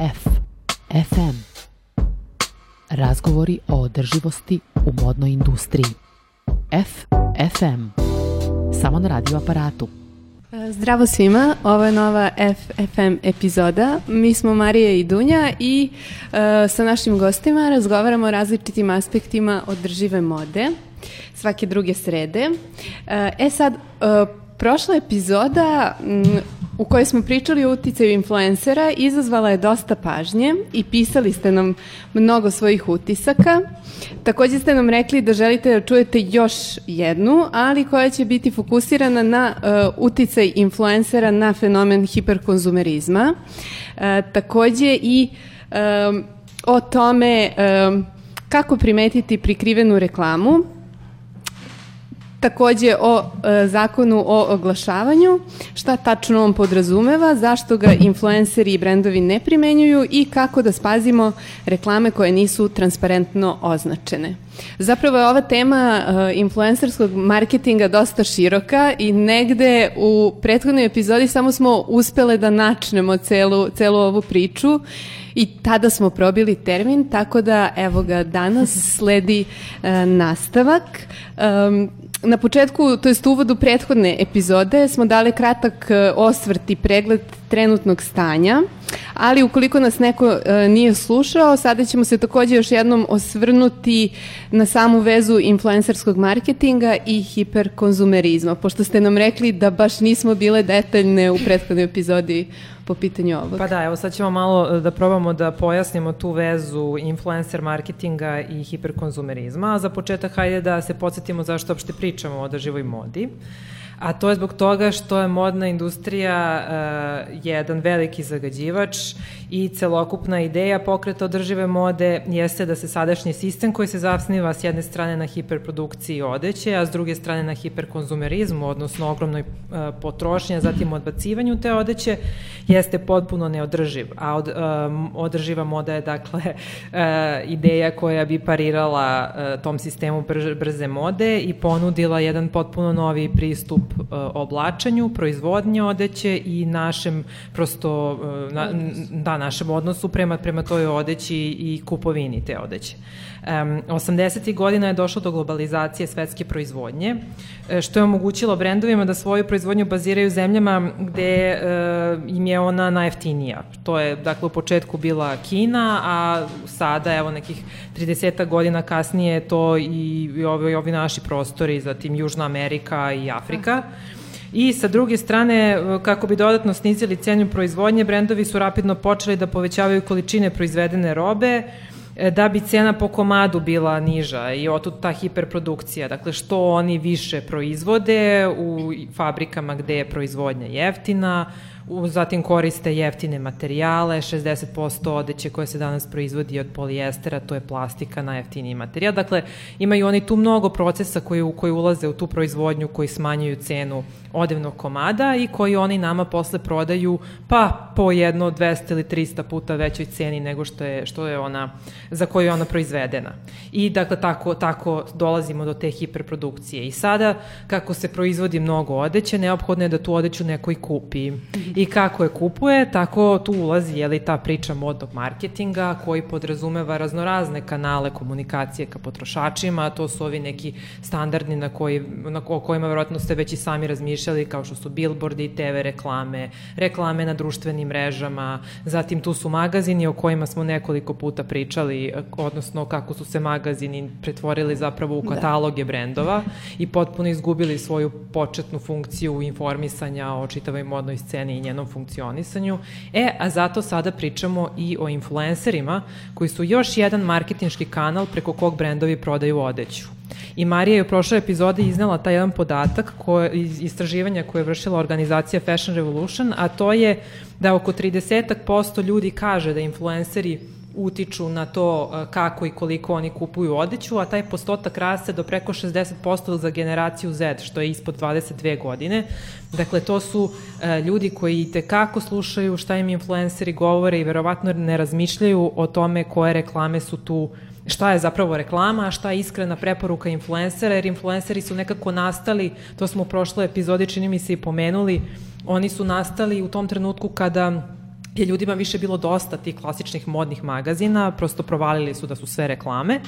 F. FM. Razgovori o održivosti u modnoj industriji. F. FM. Samo na radio aparatu. Zdravo svima, ovo je nova FFM epizoda. Mi smo Marija i Dunja i uh, sa našim gostima razgovaramo o različitim aspektima održive mode svake druge srede. Uh, e sad, uh, prošla epizoda m, u kojoj smo pričali o uticaju influencera izazvala je dosta pažnje i pisali ste nam mnogo svojih utisaka. Takođe ste nam rekli da želite da čujete još jednu, ali koja će biti fokusirana na uh, uticaj influencera na fenomen hiperkonzumerizma. Uh, takođe i um, o tome um, kako primetiti prikrivenu reklamu, Takođe o e, zakonu o oglašavanju, šta tačno on podrazumeva, zašto ga influenceri i brendovi ne primenjuju i kako da spazimo reklame koje nisu transparentno označene. Zapravo je ova tema uh, influencerskog marketinga dosta široka i negde u prethodnoj epizodi samo smo uspele da načnemo celu, celu ovu priču i tada smo probili termin, tako da evo ga danas sledi uh, nastavak. Um, Na početku, to jest uvodu prethodne epizode, smo dali kratak e, osvrt i pregled trenutnog stanja, ali ukoliko nas neko e, nije slušao, sada ćemo se takođe još jednom osvrnuti na samu vezu influencerskog marketinga i hiperkonzumerizma, pošto ste nam rekli da baš nismo bile detaljne u prethodnoj epizodi po pitanju ovog. Pa da, evo sad ćemo malo e, da probamo da pojasnimo tu vezu influencer marketinga i hiperkonzumerizma, za početak hajde da se podsjetimo zašto uopšte pričamo o održivoj modi. Uh, a to je zbog toga što je modna industrija uh, jedan veliki zagađivač i celokupna ideja pokreta održive mode jeste da se sadašnji sistem koji se zasniva s jedne strane na hiperprodukciji odeće, a s druge strane na hiperkonzumerizmu, odnosno ogromnoj uh, potrošnji, a zatim odbacivanju te odeće, jeste potpuno neodrživ. A od, um, održiva moda je dakle uh, ideja koja bi parirala uh, tom sistemu brze mode i ponudila jedan potpuno novi pristup oblačenju, proizvodnje odeće i našem prosto uh, na, da, našem odnosu prema, prema toj odeći i kupovini te odeće. Um, 80. godina je došlo do globalizacije svetske proizvodnje, e, što je omogućilo brendovima da svoju proizvodnju baziraju zemljama gde uh, im je ona najeftinija. To je, dakle, u početku bila Kina, a sada, evo, nekih 30 godina kasnije to i, i ovi, ovi naši prostori, zatim Južna Amerika i Afrika. I sa druge strane, kako bi dodatno snizili cenu proizvodnje, brendovi su rapidno počeli da povećavaju količine proizvedene robe, E, da bi cena po komadu bila niža i otud ta hiperprodukcija. Dakle, što oni više proizvode u fabrikama gde je proizvodnja jeftina, zatim koriste jeftine materijale, 60% odeće koje se danas proizvodi od polijestera, to je plastika, najjeftiniji materijal. Dakle, imaju oni tu mnogo procesa koji, koji ulaze u tu proizvodnju, koji smanjuju cenu odevnog komada i koji oni nama posle prodaju pa po jedno 200 ili 300 puta većoj ceni nego što je, što je ona, za koju je ona proizvedena. I dakle, tako, tako dolazimo do te hiperprodukcije. I sada, kako se proizvodi mnogo odeće, neophodno je da tu odeću neko i kupi. I kako je kupuje, tako tu ulazi je li ta priča modnog marketinga koji podrazumeva raznorazne kanale komunikacije ka potrošačima, to su ovi neki standardni na, koji, na, o kojima verovatno ste već i sami razmišljali, kao što su billboardi, TV reklame, reklame na društvenim mrežama, zatim tu su magazini o kojima smo nekoliko puta pričali, odnosno kako su se magazini pretvorili zapravo u da. kataloge da. brendova i potpuno izgubili svoju početnu funkciju informisanja o čitavoj modnoj sceni njenom funkcionisanju. E, a zato sada pričamo i o influencerima koji su još jedan marketinški kanal preko kog brendovi prodaju odeću. I Marija je u prošloj epizodi iznala taj jedan podatak koje, iz istraživanja koje je vršila organizacija Fashion Revolution, a to je da oko 30% ljudi kaže da influenceri utiču na to e, kako i koliko oni kupuju odeću, a taj postotak raste do preko 60% za generaciju Z, što je ispod 22 godine. Dakle, to su e, ljudi koji te kako slušaju šta im influenceri govore i verovatno ne razmišljaju o tome koje reklame su tu šta je zapravo reklama, a šta je iskrena preporuka influencera, jer influenceri su nekako nastali, to smo u prošloj epizodi čini mi se i pomenuli, oni su nastali u tom trenutku kada je ljudima više bilo dosta tih klasičnih modnih magazina, prosto provalili su da su sve reklame.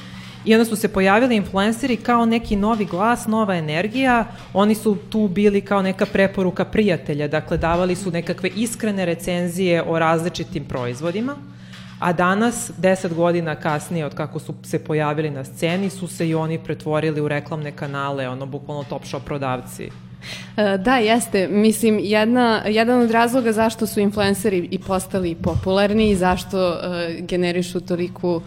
I onda su se pojavili influenceri kao neki novi glas, nova energija, oni su tu bili kao neka preporuka prijatelja, dakle davali su nekakve iskrene recenzije o različitim proizvodima, a danas, deset godina kasnije od kako su se pojavili na sceni, su se i oni pretvorili u reklamne kanale, ono, bukvalno top shop prodavci da, jeste. Mislim, jedna, jedan od razloga zašto su influenceri i postali popularni i zašto uh, generišu toliku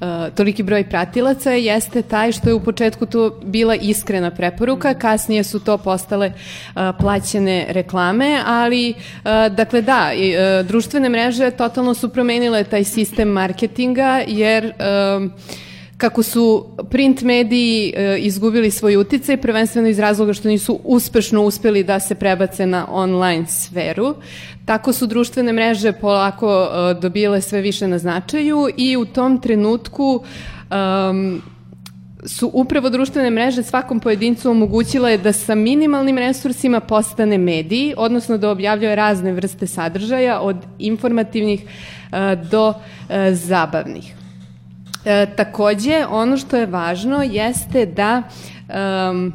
Uh, toliki broj pratilaca jeste taj što je u početku to bila iskrena preporuka, kasnije su to postale uh, plaćene reklame, ali uh, dakle da, i, uh, društvene mreže totalno su promenile taj sistem marketinga jer uh, kako su print mediji e, izgubili svoj uticaj, prvenstveno iz razloga što nisu uspešno uspeli da se prebace na online sferu. Tako su društvene mreže polako e, dobile sve više na značaju i u tom trenutku um, su upravo društvene mreže svakom pojedincu omogućile da sa minimalnim resursima postane mediji, odnosno da objavljuje razne vrste sadržaja od informativnih uh, do zabavnih. E, takođe, ono što je važno jeste da um,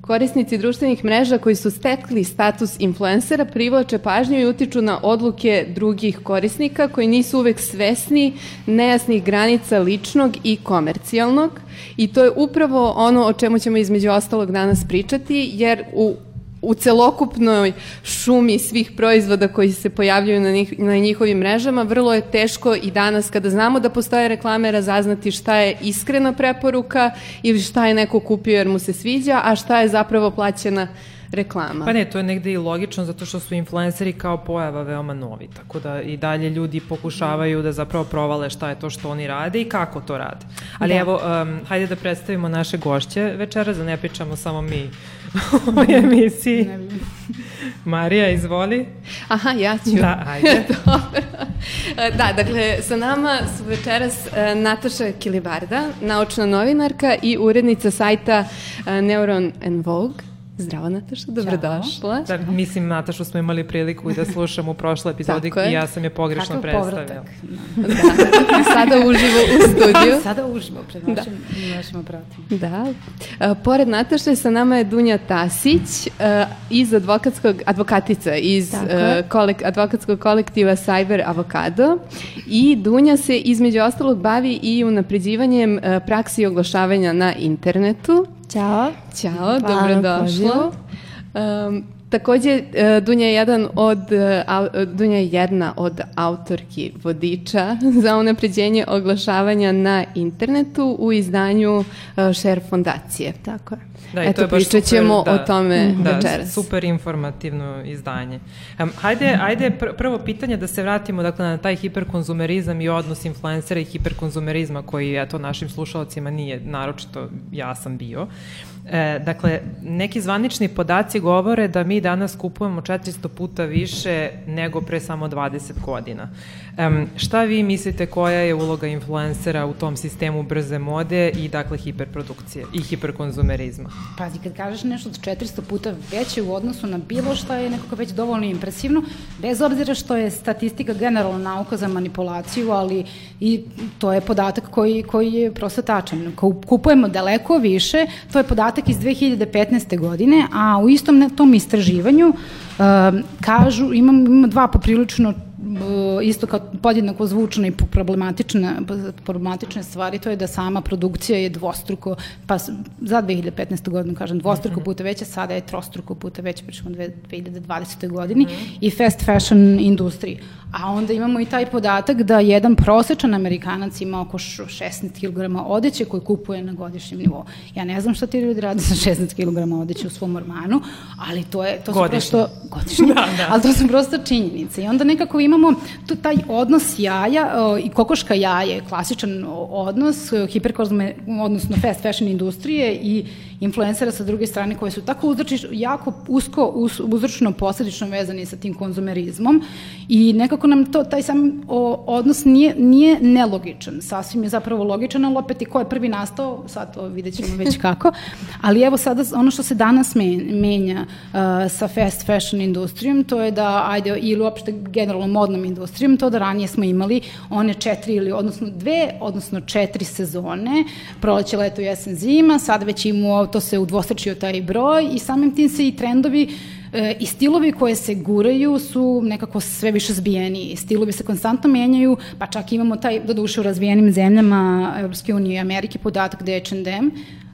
korisnici društvenih mreža koji su stekli status influencera privlače pažnju i utiču na odluke drugih korisnika koji nisu uvek svesni nejasnih granica ličnog i komercijalnog. I to je upravo ono o čemu ćemo između ostalog danas pričati jer u u celokupnoj šumi svih proizvoda koji se pojavljuju na, njih, na njihovim mrežama, vrlo je teško i danas kada znamo da postoje reklame razaznati šta je iskrena preporuka ili šta je neko kupio jer mu se sviđa, a šta je zapravo plaćena reklama. Pa ne, to je negde i logično zato što su influenceri kao pojava veoma novi, tako da i dalje ljudi pokušavaju da zapravo provale šta je to što oni rade i kako to rade. Ali da. evo, um, hajde da predstavimo naše gošće večera, da ne pričamo samo mi u emisiji. Marija, izvoli. Aha, ja ću. Da, ajde. Dobro. Da, dakle, sa nama su večeras uh, Nataša Kilibarda, naučna novinarka i urednica sajta uh, Neuron and Vogue. Zdravo Nataša, dobrodošla. Da, mislim, Natašu smo imali priliku i da slušamo u prošloj epizodi i ja sam je pogrešno Kakav predstavila. Da. da. Sada uživo u studiju. Sada uživo pred našim, da. našim aparatima. Da. A, pored Nataše sa nama je Dunja Tasić a, iz advokatskog, advokatica iz a, kolek, advokatskog kolektiva Cyber Avocado i Dunja se između ostalog bavi i unapređivanjem praksi oglašavanja na internetu. Ćao. Ćao, dobrodošla. Um, takođe, e, Dunja je jedan od, e, Dunja je jedna od autorki vodiča za unapređenje oglašavanja na internetu u izdanju Share fondacije. Tako je. Da, Eto, pričat ćemo da, o tome da, večeras. super informativno izdanje. Um, hajde, hajde pr prvo pitanje da se vratimo dakle, na taj hiperkonzumerizam i odnos influencera i hiperkonzumerizma koji eto, našim slušalcima nije naročito jasan bio. E, dakle, neki zvanični podaci govore da mi danas kupujemo 400 puta više nego pre samo 20 godina. Um, šta vi mislite koja je uloga influencera u tom sistemu brze mode i dakle hiperprodukcije i hiperkonzumerizma? Pazi, kad kažeš nešto od 400 puta veće u odnosu na bilo šta je nekako već dovoljno impresivno, bez obzira što je statistika generalno nauka za manipulaciju, ali i to je podatak koji, koji je prosto tačan. Kupujemo daleko više, to je podatak iz 2015. godine, a u istom tom istraživanju uh, kažu, imam, imam dva poprilično isto kao podjednako zvučne i problematične, problematične stvari, to je da sama produkcija je dvostruko, pa za 2015. godinu, kažem, dvostruko mhm. puta veća, sada je trostruko puta veća, pričamo 2020. godini, mm -hmm. i fast fashion industriji. A onda imamo i taj podatak da jedan prosečan Amerikanac ima oko 16 kg odeće koje kupuje na godišnjem nivou. Ja ne znam šta ti ljudi rade sa 16 kg odeće u svom ormanu, ali to je to su godišnje. prosto godišnje, da, da. ali to su prosto činjenice. I onda nekako imamo tu taj odnos jaja o, i kokoška jaje, klasičan odnos hiperkozme, odnosno fast fashion industrije i influencera sa druge strane koje su tako uzroči, jako usko uz, uzročno posledično vezani sa tim konzumerizmom i nekako nam to, taj sam o, odnos nije, nije nelogičan, sasvim je zapravo logičan, ali opet i ko je prvi nastao, sad to vidjet ćemo već kako, ali evo sada ono što se danas menja uh, sa fast fashion industrijom, to je da, ajde, ili uopšte generalno modnom industrijom, to da ranije smo imali one četiri ili, odnosno dve, odnosno četiri sezone, proleće, leto, jesen, zima, sad već imamo, to se udvostrčio taj broj i samim tim se i trendovi e, i stilovi koje se guraju su nekako sve više zbijeni. Stilovi se konstantno menjaju, pa čak imamo taj, do duše u razvijenim zemljama Evropske unije i Amerike podatak da je H&M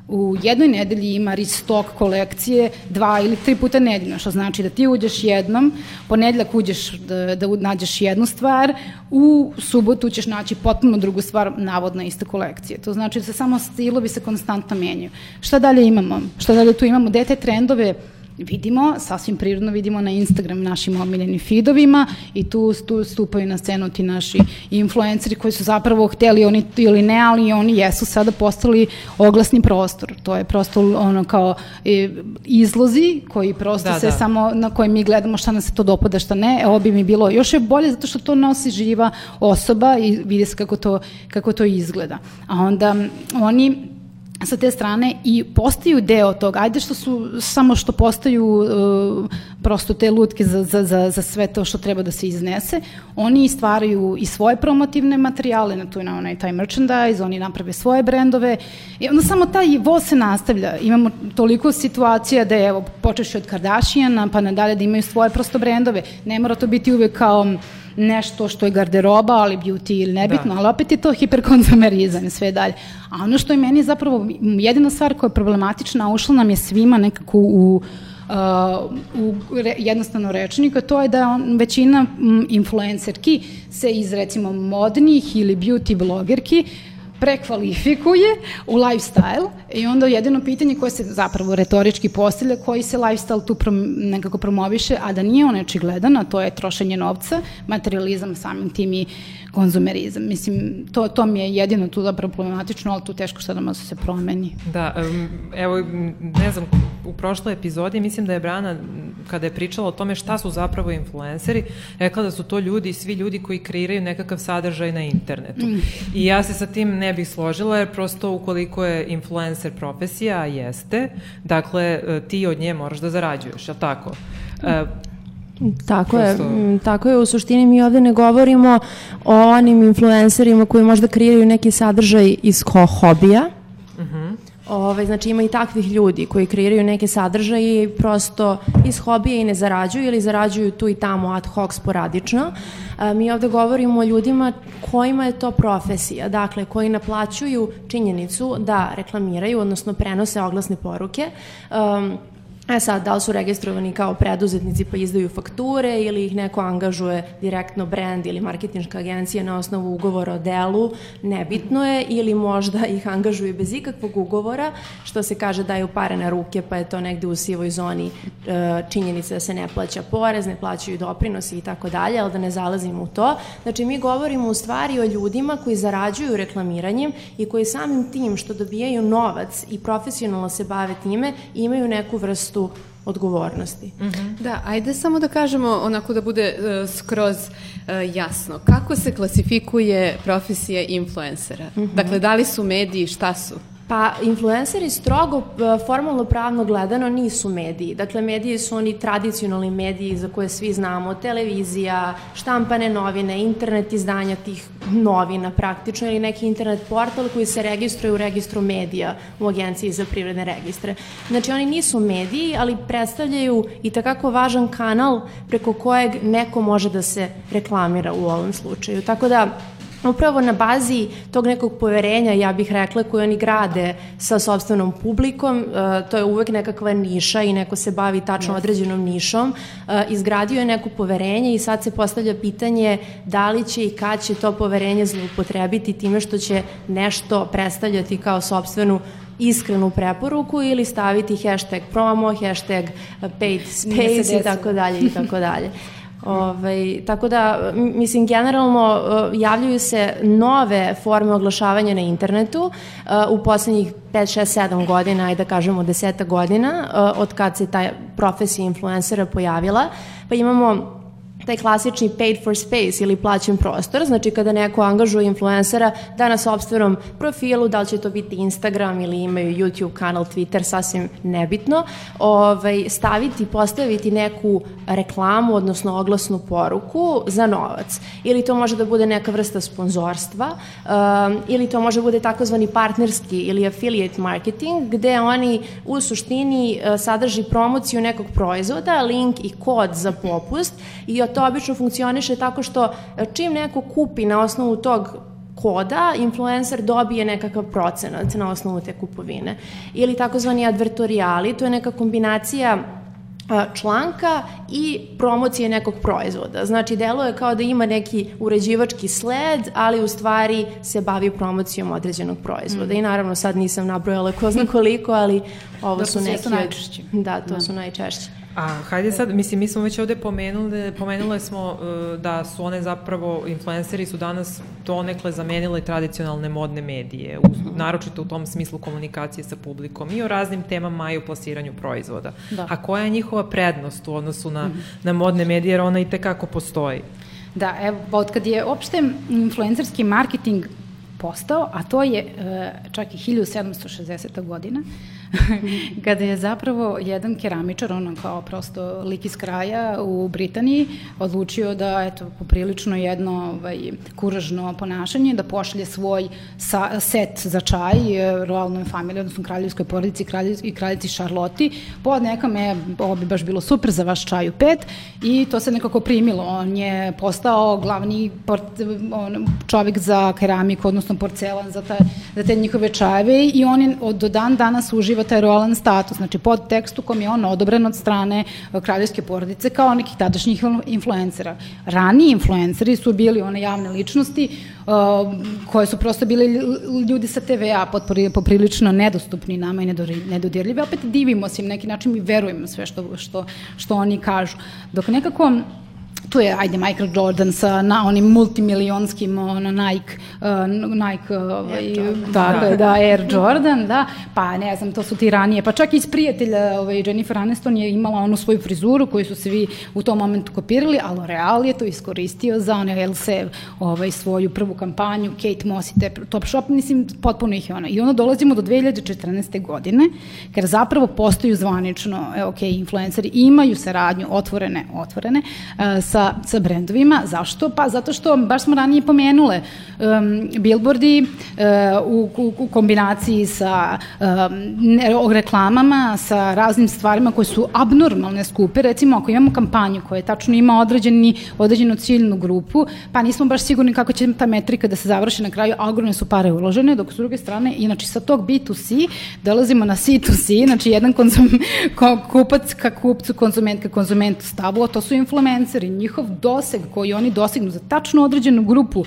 u jednoj nedelji ima restock kolekcije dva ili tri puta nedeljno, što znači da ti uđeš jednom, ponedeljak uđeš da, da nađeš jednu stvar, u subotu ćeš naći potpuno drugu stvar, navodno iste kolekcije. To znači da se samo stilovi se konstantno menjaju. Šta dalje imamo? Šta dalje tu imamo? Dete trendove vidimo, sasvim prirodno vidimo na Instagram našim omiljenim feedovima i tu, tu stupaju na scenu ti naši influenceri koji su zapravo hteli oni ili ne, ali oni jesu sada postali oglasni prostor. To je prosto ono kao e, izlozi koji prosto da, se da. samo na koje mi gledamo šta nam se to dopada, šta ne. Ovo bi mi bilo još je bolje zato što to nosi živa osoba i vidi se kako to, kako to izgleda. A onda oni sa te strane i postaju deo toga. Ajde što su samo što postaju uh, prosto te lutke za, za, za, za sve to što treba da se iznese. Oni stvaraju i svoje promotivne materijale, na tu na onaj taj merchandise, oni naprave svoje brendove i onda samo taj voz se nastavlja. Imamo toliko situacija da je, evo, počeš od Kardashiana pa nadalje da imaju svoje prosto brendove. Ne mora to biti uvek kao nešto što je garderoba, ali beauty ili nebitno, da. ali opet je to hiperkonzumerizam i sve dalje. A ono što je meni zapravo jedina stvar koja je problematična, ušla nam je svima nekako u Uh, u re, jednostavno rečnika, to je da on, većina m, influencerki se iz recimo modnih ili beauty blogerki prekvalifikuje u lifestyle i onda jedino pitanje koje se zapravo retorički postavlja, koji se lifestyle tu prom, nekako promoviše, a da nije on očigledan, a to je trošenje novca, materializam samim tim i konzumerizam. Mislim, to, to mi je jedino tu zapravo problematično, ali tu teško šta da može se promeni. Da, evo, ne znam, u prošloj epizodi mislim da je Brana, kada je pričala o tome šta su zapravo influenceri, rekla da su to ljudi, svi ljudi koji kreiraju nekakav sadržaj na internetu. Mm. I ja se sa tim ne bih složila, jer prosto ukoliko je influencer profesija, a jeste, dakle, e, ti od nje moraš da zarađuješ, je li tako? Tako Prosto... je, tako je, u suštini mi ovde ne govorimo o onim influencerima koji možda kreiraju neki sadržaj iz ho hobija, uh mhm. -huh. Ove, znači ima i takvih ljudi koji kreiraju neke sadržaje i prosto iz hobija i ne zarađuju ili zarađuju tu i tamo ad hoc sporadično. A, mi ovde govorimo o ljudima kojima je to profesija, dakle koji naplaćuju činjenicu da reklamiraju, odnosno prenose oglasne poruke. Um, E sad, da li su registrovani kao preduzetnici pa izdaju fakture ili ih neko angažuje direktno brand ili marketinška agencija na osnovu ugovora o delu, nebitno je, ili možda ih angažuju bez ikakvog ugovora, što se kaže daju pare na ruke pa je to negde u sivoj zoni e, činjenica da se ne plaća porez, ne plaćaju doprinosi i tako dalje, ali da ne zalazimo u to. Znači, mi govorimo u stvari o ljudima koji zarađuju reklamiranjem i koji samim tim što dobijaju novac i profesionalno se bave time, imaju neku vrstu vrstu odgovornosti. Mm -hmm. Da, ajde samo da kažemo onako da bude uh, skroz uh, jasno. Kako se klasifikuje profesija influencera? Mm -hmm. Dakle, da li su mediji, šta su? Pa, influenceri strogo e, formalno pravno gledano nisu mediji. Dakle, mediji su oni tradicionalni mediji za koje svi znamo, televizija, štampane novine, internet izdanja tih novina praktično ili neki internet portal koji se registruje u registru medija u Agenciji za privredne registre. Znači, oni nisu mediji, ali predstavljaju i takako važan kanal preko kojeg neko može da se reklamira u ovom slučaju. Tako da, upravo na bazi tog nekog poverenja, ja bih rekla, koje oni grade sa sobstvenom publikom, uh, to je uvek nekakva niša i neko se bavi tačno određenom nišom, uh, izgradio je neko poverenje i sad se postavlja pitanje da li će i kad će to poverenje zloupotrebiti time što će nešto predstavljati kao sobstvenu iskrenu preporuku ili staviti hashtag promo, hashtag paid space i tako dalje i tako dalje. Ovaj, tako da, mislim, generalno javljaju se nove forme oglašavanja na internetu u poslednjih 5, 6, 7 godina, ajde da kažemo 10 godina, od kad se ta profesija influencera pojavila, pa imamo taj klasični paid for space ili plaćen prostor, znači kada neko angažuje influencera da na sobstvenom profilu, da li će to biti Instagram ili imaju YouTube kanal, Twitter, sasvim nebitno, ovaj, staviti, postaviti neku reklamu, odnosno oglasnu poruku za novac. Ili to može da bude neka vrsta sponzorstva, um, ili to može da bude takozvani partnerski ili affiliate marketing, gde oni u suštini uh, sadrži promociju nekog proizvoda, link i kod za popust i od to obično funkcioniše tako što e, čim neko kupi na osnovu tog koda, influencer dobije nekakav procenat na osnovu te kupovine. Ili takozvani advertorijali, to je neka kombinacija e, članka i promocije nekog proizvoda. Znači, delo je kao da ima neki uređivački sled, ali u stvari se bavi promocijom određenog proizvoda. Mm. I naravno, sad nisam nabrojala ko zna koliko, ali ovo da, su neki... Su. Da, to da. su najčešći. A hajde sad, mislim, mi smo već ovde pomenuli, pomenule smo uh, da su one zapravo, influenceri su danas donekle zamenile tradicionalne modne medije, u, mhm. naročito u tom smislu komunikacije sa publikom i o raznim temama i o plasiranju proizvoda. Da. A koja je njihova prednost u odnosu na, mm -hmm. na modne medije, jer ona i tekako postoji? Da, evo, od kad je opšte influencerski marketing postao, a to je e, čak i 1760. godina, kada je zapravo jedan keramičar, ono kao prosto lik iz kraja u Britaniji, odlučio da, eto, poprilično jedno ovaj, kuražno ponašanje, da pošalje svoj sa, set za čaj e, royalnoj familiji, odnosno kraljevskoj porodici i kraljici Charlotte, pod nekome, ovo bi baš bilo super za vaš čaj u pet, i to se nekako primilo. On je postao glavni port, on, čovek za keramiku, odnosno porcelan za, ta, za te njihove čajeve i on je od, do dan danas uživa uživa taj rolan status, znači pod tekstu kom je on odobren od strane e, kraljevske porodice kao nekih tadašnjih influencera. Rani influenceri su bili one javne ličnosti uh, koje su prosto bili ljudi sa TV-a poprilično nedostupni nama i nedodirljivi. Opet divimo se im neki način i verujemo sve što, što, što oni kažu. Dok nekako tu je, ajde, Michael Jordan sa na onim multimilionskim ono, Nike, uh, Nike ovaj, tako da. da, Air Jordan, da, pa ne znam, to su ti ranije, pa čak i iz prijatelja ovaj, Jennifer Aniston je imala onu svoju frizuru koju su svi u tom momentu kopirali, a L'Oreal je to iskoristio za one LC, ovaj, svoju prvu kampanju, Kate Moss i te Topshop, mislim, potpuno ih je ona. I onda dolazimo do 2014. godine, ker zapravo postaju zvanično, ok, influenceri imaju saradnju otvorene, otvorene, uh, sa sa, sa brendovima. Zašto? Pa zato što, baš smo ranije pomenule, um, billboardi uh, u, u, kombinaciji sa um, reklamama, sa raznim stvarima koje su abnormalne skupe, recimo ako imamo kampanju koja tačno ima određeni, određenu ciljnu grupu, pa nismo baš sigurni kako će ta metrika da se završi na kraju, ogromne su pare uložene, dok s druge strane, inače sa tog B2C dolazimo na C2C, znači jedan konzum, kupac ka kupcu, konzument ka konzumentu stavu, a to su influenceri, njihov doseg koji oni dosegnu za tačno određenu grupu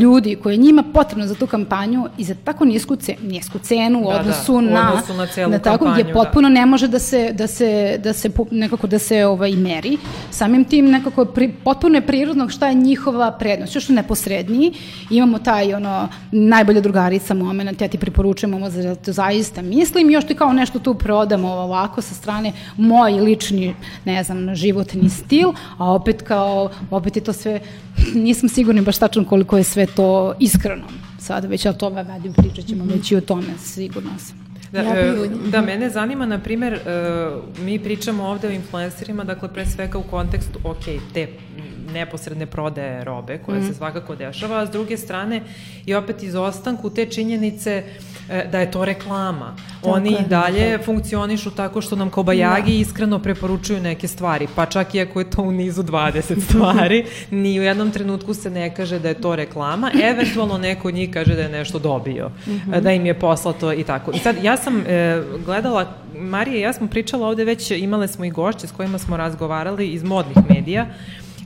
ljudi koje je njima potrebno za tu kampanju i za tako nisku, ce, nisku cenu u da, odnosu da, na, u odnosu na, celu na tako kampanju, gdje da. potpuno da. ne može da se, da se, da se nekako da se ovaj, meri. Samim tim nekako pri, potpuno je prirodno šta je njihova prednost. Još neposredniji imamo taj ono najbolja drugarica moment, ja ti preporučujem ovo za to zaista mislim još ti kao nešto tu prodamo ovako sa strane moj lični, ne znam, životni stil, a opet kao, opet je to sve, nisam sigurni baš tačno koliko je je sve to iskreno. Sada već o tome vadim, pričat ćemo mm -hmm. već i o tome, sigurno sam. Da, e, da, mene zanima, na primer, e, mi pričamo ovde o influencerima, dakle, pre svega u kontekstu, ok, te neposredne prodaje robe, koja mm. se svakako dešava, a s druge strane i opet izostanku te činjenice e, da je to reklama. Tako Oni i dalje tako. funkcionišu tako što nam kao bajagi da. iskreno preporučuju neke stvari, pa čak i ako je to u nizu 20 stvari, ni u jednom trenutku se ne kaže da je to reklama, eventualno neko od njih kaže da je nešto dobio, mm -hmm. da im je poslato i tako. I sad, ja sam e, gledala, Marija i ja smo pričala ovde već, imale smo i gošće s kojima smo razgovarali iz modnih medija,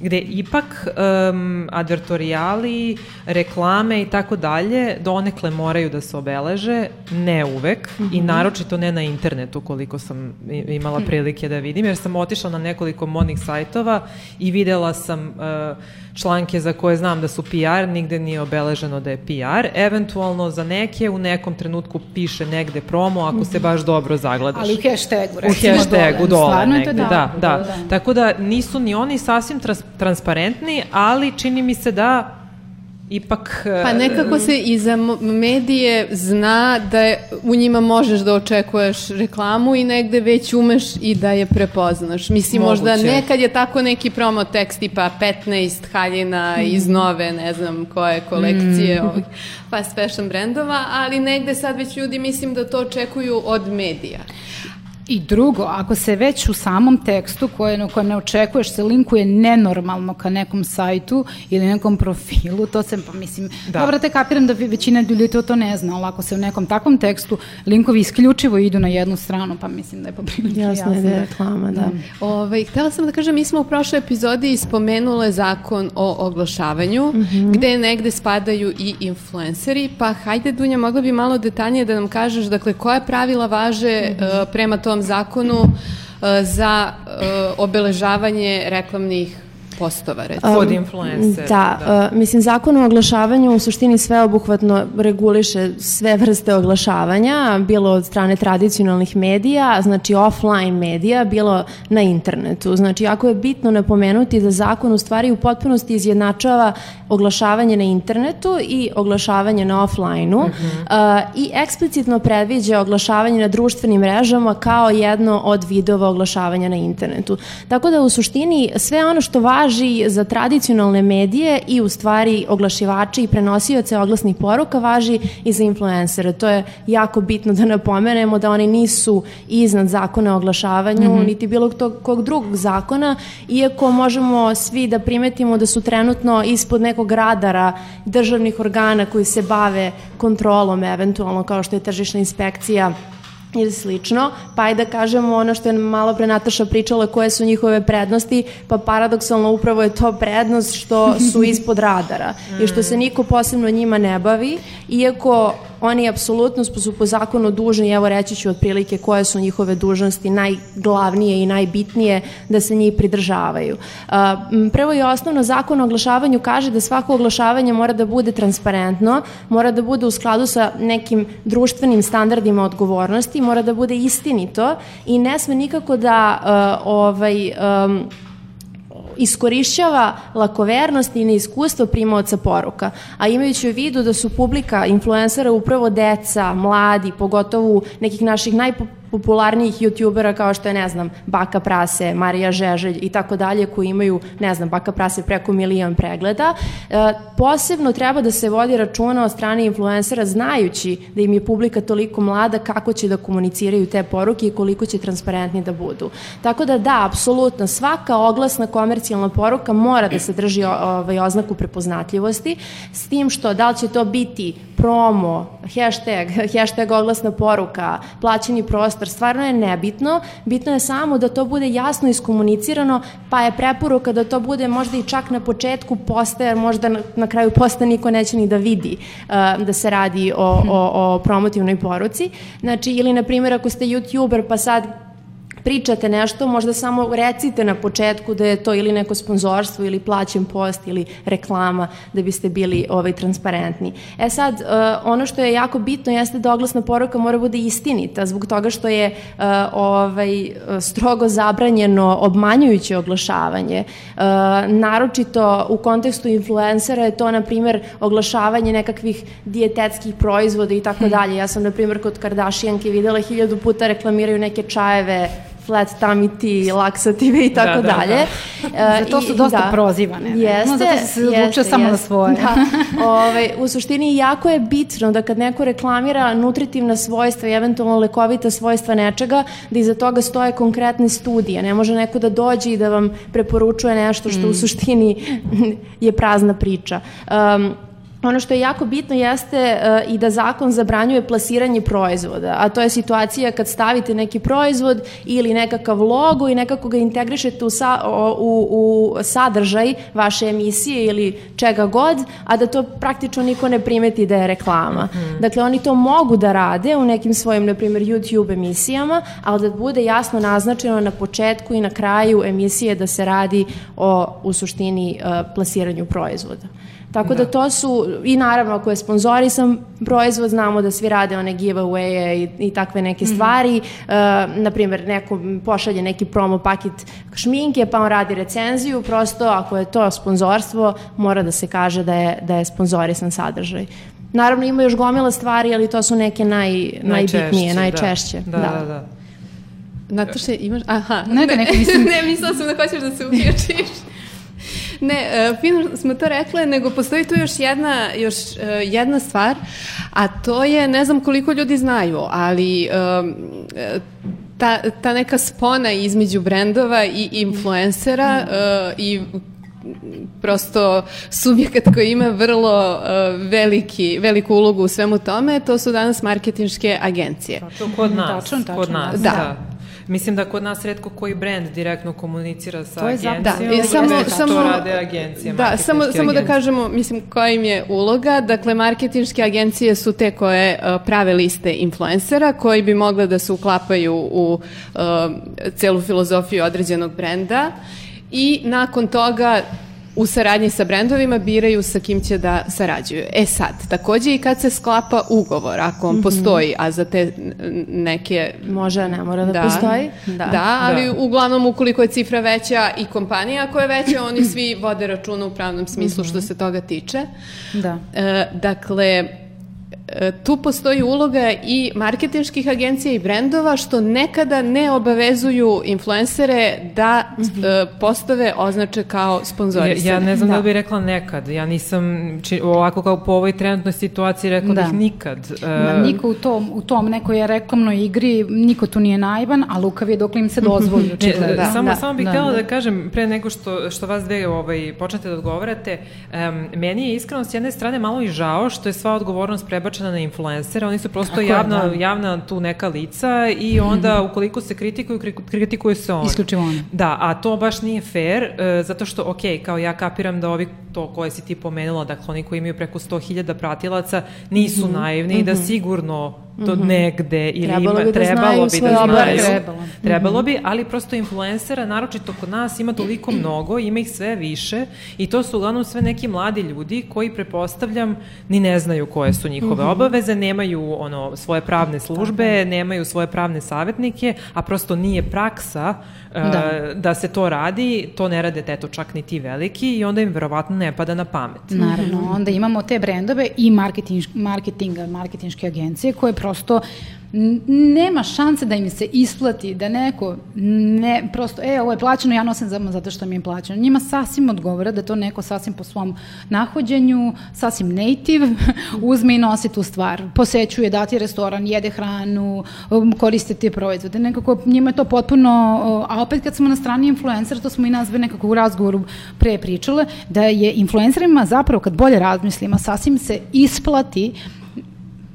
gde ipak um, advertorijali, reklame i tako dalje donekle moraju da se obeleže, ne uvek mm -hmm. i mhm. naročito ne na internetu koliko sam imala hm. prilike da vidim, jer sam otišla na nekoliko modnih sajtova i videla sam uh, članke za koje znam da su PR, nigde nije obeleženo da je PR. Eventualno za neke u nekom trenutku piše negde promo ako se baš dobro zagledaš. Ali u hashtagu, recimo U hashtagu dole, dole negde, da, da, da, da. Tako da nisu ni oni sasvim trans transparentni, ali čini mi se da ipak... Pa nekako se i za medije zna da je, u njima možeš da očekuješ reklamu i negde već umeš i da je prepoznaš. Mislim, Moguće. možda nekad je tako neki promo tekst tipa 15 haljina mm. iz nove, ne znam koje kolekcije mm. ovih fast fashion brendova, ali negde sad već ljudi mislim da to očekuju od medija. I drugo, ako se već u samom tekstu koje, koje ne očekuješ se linkuje nenormalno ka nekom sajtu ili nekom profilu, to se, pa mislim, da. dobro te kapiram da većina ljudi to, to ne zna, ali ako se u nekom takvom tekstu linkovi isključivo idu na jednu stranu, pa mislim da je poprilike jasno. Jasno je da je reklama, da. da. Ove, ovaj, htela sam da kažem, mi smo u prošloj epizodi spomenule zakon o oglašavanju, mm -hmm. gde negde spadaju i influenceri, pa hajde Dunja, mogla bi malo detaljnije da nam kažeš, dakle, koja pravila važe mm -hmm. uh, prema tom zakonu e, za e, obeležavanje reklamnih postova, recimo. Kod influencer. Da, da. Uh, mislim, zakon o oglašavanju u suštini sveobuhvatno reguliše sve vrste oglašavanja, bilo od strane tradicionalnih medija, znači offline medija, bilo na internetu. Znači, jako je bitno napomenuti da zakon u stvari u potpunosti izjednačava oglašavanje na internetu i oglašavanje na offline-u mm -hmm. uh, i eksplicitno predviđa oglašavanje na društvenim mrežama kao jedno od vidova oglašavanja na internetu. Tako da u suštini sve ono što važi važi za tradicionalne medije i u stvari oglašivače i prenosioce oglasnih poruka važi i za influencere. To je jako bitno da napomenemo da oni nisu iznad zakona o oglašavanju, mm -hmm. niti bilo tog, kog drugog zakona, iako možemo svi da primetimo da su trenutno ispod nekog radara državnih organa koji se bave kontrolom eventualno kao što je tržišna inspekcija ili slično, pa ajde da kažemo ono što je malo pre Nataša pričala koje su njihove prednosti, pa paradoksalno upravo je to prednost što su ispod radara i što se niko posebno njima ne bavi, iako oni apsolutno su po zakonu dužni, evo reći ću otprilike koje su njihove dužnosti najglavnije i najbitnije da se njih pridržavaju. Prvo i osnovno zakon o oglašavanju kaže da svako oglašavanje mora da bude transparentno, mora da bude u skladu sa nekim društvenim standardima odgovornosti, mora da bude istinito i ne sme nikako da ovaj iskorišćava lakovernost i neiskustvo primaoca poruka, a imajući u vidu da su publika influencera upravo deca, mladi, pogotovo nekih naših najpopularnijih popularnijih youtubera kao što je, ne znam, Baka Prase, Marija Žeželj i tako dalje koji imaju, ne znam, Baka Prase preko milion pregleda. E, posebno treba da se vodi računa od strane influencera znajući da im je publika toliko mlada kako će da komuniciraju te poruke i koliko će transparentni da budu. Tako da da, apsolutno, svaka oglasna komercijalna poruka mora da se drži ovaj, oznaku prepoznatljivosti, s tim što da li će to biti promo, hashtag, hashtag oglasna poruka, plaćeni prostor, stvarno je nebitno. Bitno je samo da to bude jasno iskomunicirano, pa je preporuka da to bude možda i čak na početku posta, jer možda na, na kraju posta niko neće ni da vidi uh, da se radi o, o, o promotivnoj poruci. Znači, ili na primjer ako ste youtuber pa sad pričate nešto, možda samo recite na početku da je to ili neko sponzorstvo ili plaćen post ili reklama da biste bili ovaj, transparentni. E sad, uh, ono što je jako bitno jeste da oglasna poruka mora bude istinita zbog toga što je uh, ovaj, strogo zabranjeno obmanjujuće oglašavanje. Uh, naročito u kontekstu influencera je to, na primer, oglašavanje nekakvih dijetetskih proizvoda i tako hm. dalje. Ja sam, na primer, kod Kardashianke videla hiljadu puta reklamiraju neke čajeve flat tummy tea, laksative i tako da, da, dalje. Da. Uh, to su dosta da, prozivane. Ne? Jeste, no, zato se odlučuje samo jeste, na svoje. Da. Ove, ovaj, u suštini jako je bitno da kad neko reklamira nutritivna svojstva i eventualno lekovita svojstva nečega, da iza toga stoje konkretne studije. Ne može neko da dođe i da vam preporučuje nešto što mm. u suštini je prazna priča. Um, Ono što je jako bitno jeste uh, i da zakon zabranjuje plasiranje proizvoda, a to je situacija kad stavite neki proizvod ili nekakav logo i nekako ga integrišete u, sa, u, u sadržaj vaše emisije ili čega god, a da to praktično niko ne primeti da je reklama. Mm -hmm. Dakle, oni to mogu da rade u nekim svojim, na primjer, YouTube emisijama, ali da bude jasno naznačeno na početku i na kraju emisije da se radi o, u suštini, uh, plasiranju proizvoda. Tako da. da to su, i naravno ako je sponzorisan proizvod, znamo da svi rade one giveaway i, i takve neke mm -hmm. stvari. Uh, naprimjer, neko pošalje neki promo paket šminke, pa on radi recenziju, prosto ako je to sponzorstvo, mora da se kaže da je, da je sponzorisan sadržaj. Naravno ima još gomila stvari, ali to su neke naj, najbitnije, da. najčešće. Da, da, da. da. Nataša, imaš... Aha. Ne, ne, ne, mislim... ne, mislila sam da hoćeš da se uključiš. Ne, uh, fino smo to rekle, nego postoji tu još jedna, još, uh, jedna stvar, a to je, ne znam koliko ljudi znaju, ali uh, ta, ta neka spona između brendova i influencera uh, i prosto subjekat koji ima vrlo uh, veliki, veliku ulogu u svemu tome, to su danas marketinške agencije. To kod nas. Tačno, tačno. Kod nas, da. da. Mislim da kod nas redko koji brend direktno komunicira sa to je agencijom. Da, I samo, samo, to rade agencije, Da, samo, samo da kažemo, mislim, koja im je uloga. Dakle, marketinške agencije su te koje uh, prave liste influencera, koji bi mogle da se uklapaju u uh, celu filozofiju određenog brenda i nakon toga u saradnji sa brendovima biraju sa kim će da sarađuju. E sad, takođe i kad se sklapa ugovor, ako on mm -hmm. postoji, a za te neke... Može, ne mora da, da postoji. Da, da ali da. uglavnom ukoliko je cifra veća i kompanija koja je veća, oni svi vode računa u pravnom smislu mm -hmm. što se toga tiče. Da. E, dakle, tu postoji uloga i marketinških agencija i brendova što nekada ne obavezuju influencere da mm -hmm. postave označe kao sponzorisane. Ja, ja ne znam da. da bih rekla nekad. Ja nisam či, ovako kao po ovoj trenutnoj situaciji rekla da. bih nikad. Da, niko u tom, u tom nekoj reklamnoj igri, niko tu nije naivan, a lukav je dok im se dozvoli. ne, da, samo, da, samo bih da, htjela da. da kažem, pre nego što, što vas dve ovaj, počnete da odgovarate, um, meni je iskreno s jedne strane malo i žao što je sva odgovornost prebačena prebačena na influencere, oni su prosto javna, je, da. javna tu neka lica i onda mhm. ukoliko se kritikuju, kritikuju se oni. Isključivo oni. Da, a to baš nije fair, uh, zato što, ok, kao ja kapiram da ovi to koje si ti pomenula, dakle oni koji imaju preko 100.000 pratilaca nisu mm -hmm. naivni i mm -hmm. da mhm. sigurno to mm -hmm. negde ili trebalo ima, bi da trebalo bi da znaju, trebalo, trebalo bi, ali prosto influencera, naročito kod nas, ima toliko mnogo, ima ih sve više i to su uglavnom sve neki mladi ljudi koji prepostavljam ni ne znaju koje su njihove mm -hmm. obaveze, nemaju ono svoje pravne službe, nemaju svoje pravne savjetnike, a prosto nije praksa da. Uh, da se to radi, to ne rade teto čak ni ti veliki i onda im verovatno ne pada na pamet. Naravno, onda imamo te brendove i marketing, marketinga, marketinške agencije koje prosto nema šanse da im se isplati, da neko ne, prosto, e, ovo je plaćeno, ja nosim samo zato što mi je plaćeno. Njima sasvim odgovara da to neko sasvim po svom nahođenju, sasvim native, uzme i nosi tu stvar. Posećuje, dati restoran, jede hranu, um, koriste te proizvode. Nekako njima je to potpuno, a opet kad smo na strani influencer, to smo i nazve nekako u razgovoru pre pričale, da je influencerima zapravo, kad bolje razmislimo, sasvim se isplati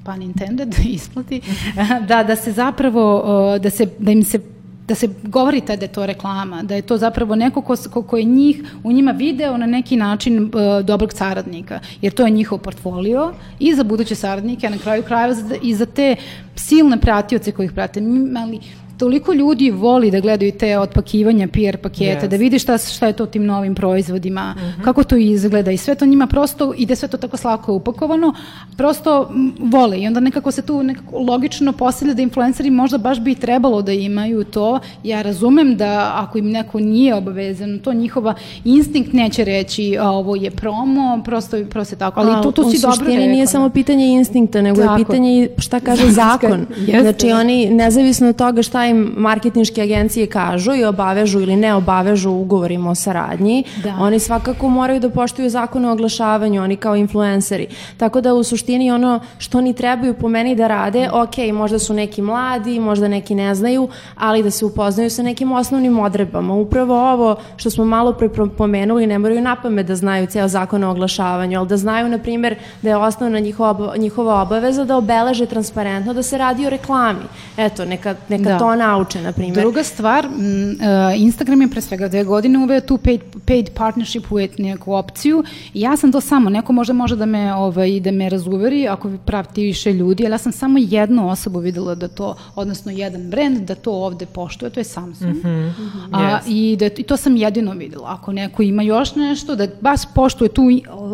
pun intended, isplati, da, da se zapravo, da, se, da im se da se govori tada da je to reklama, da je to zapravo neko ko, ko, ko je njih, u njima video na neki način uh, dobrog saradnika, jer to je njihov portfolio i za buduće saradnike, a na kraju krajeva i za te silne pratioce kojih prate. Ali toliko ljudi voli da gledaju te otpakivanja PR paketa, yes. da vidi šta, šta je to tim novim proizvodima, mm -hmm. kako to izgleda i sve to njima prosto ide sve to tako slako upakovano, prosto vole i onda nekako se tu nekako logično postavlja da influenceri možda baš bi trebalo da imaju to. Ja razumem da ako im neko nije obavezan, to njihova instinkt neće reći a ovo je promo, prosto, prosto tako, ali tu, tu si dobro rekla. nije samo pitanje instinkta, nego tako. je pitanje šta kaže zakon. Znači oni, nezavisno od toga šta im marketinške agencije kažu i obavežu ili ne obavežu ugovorima o saradnji, da. oni svakako moraju da poštuju zakon o oglašavanju, oni kao influenceri. Tako da u suštini ono što oni trebaju po meni da rade, ok, možda su neki mladi, možda neki ne znaju, ali da se upoznaju sa nekim osnovnim odrebama. Upravo ovo što smo malo pre pomenuli, ne moraju napame da znaju ceo zakon o oglašavanju, ali da znaju, na primjer, da je osnovna njihova, njihova obaveza da obeleže transparentno da se radi o reklami. Eto, neka, neka da. to nauče, na primjer. Druga stvar, uh, Instagram je pre svega dve godine uveo tu paid, paid partnership u neku opciju ja sam to samo, neko možda može da me, ovaj, da me razuveri ako praviti više ljudi, ali ja sam samo jednu osobu videla da to, odnosno jedan brend, da to ovde poštuje, to je Samsung. Mm -hmm. A, yes. i, da, I to sam jedino videla. Ako neko ima još nešto, da baš poštuje tu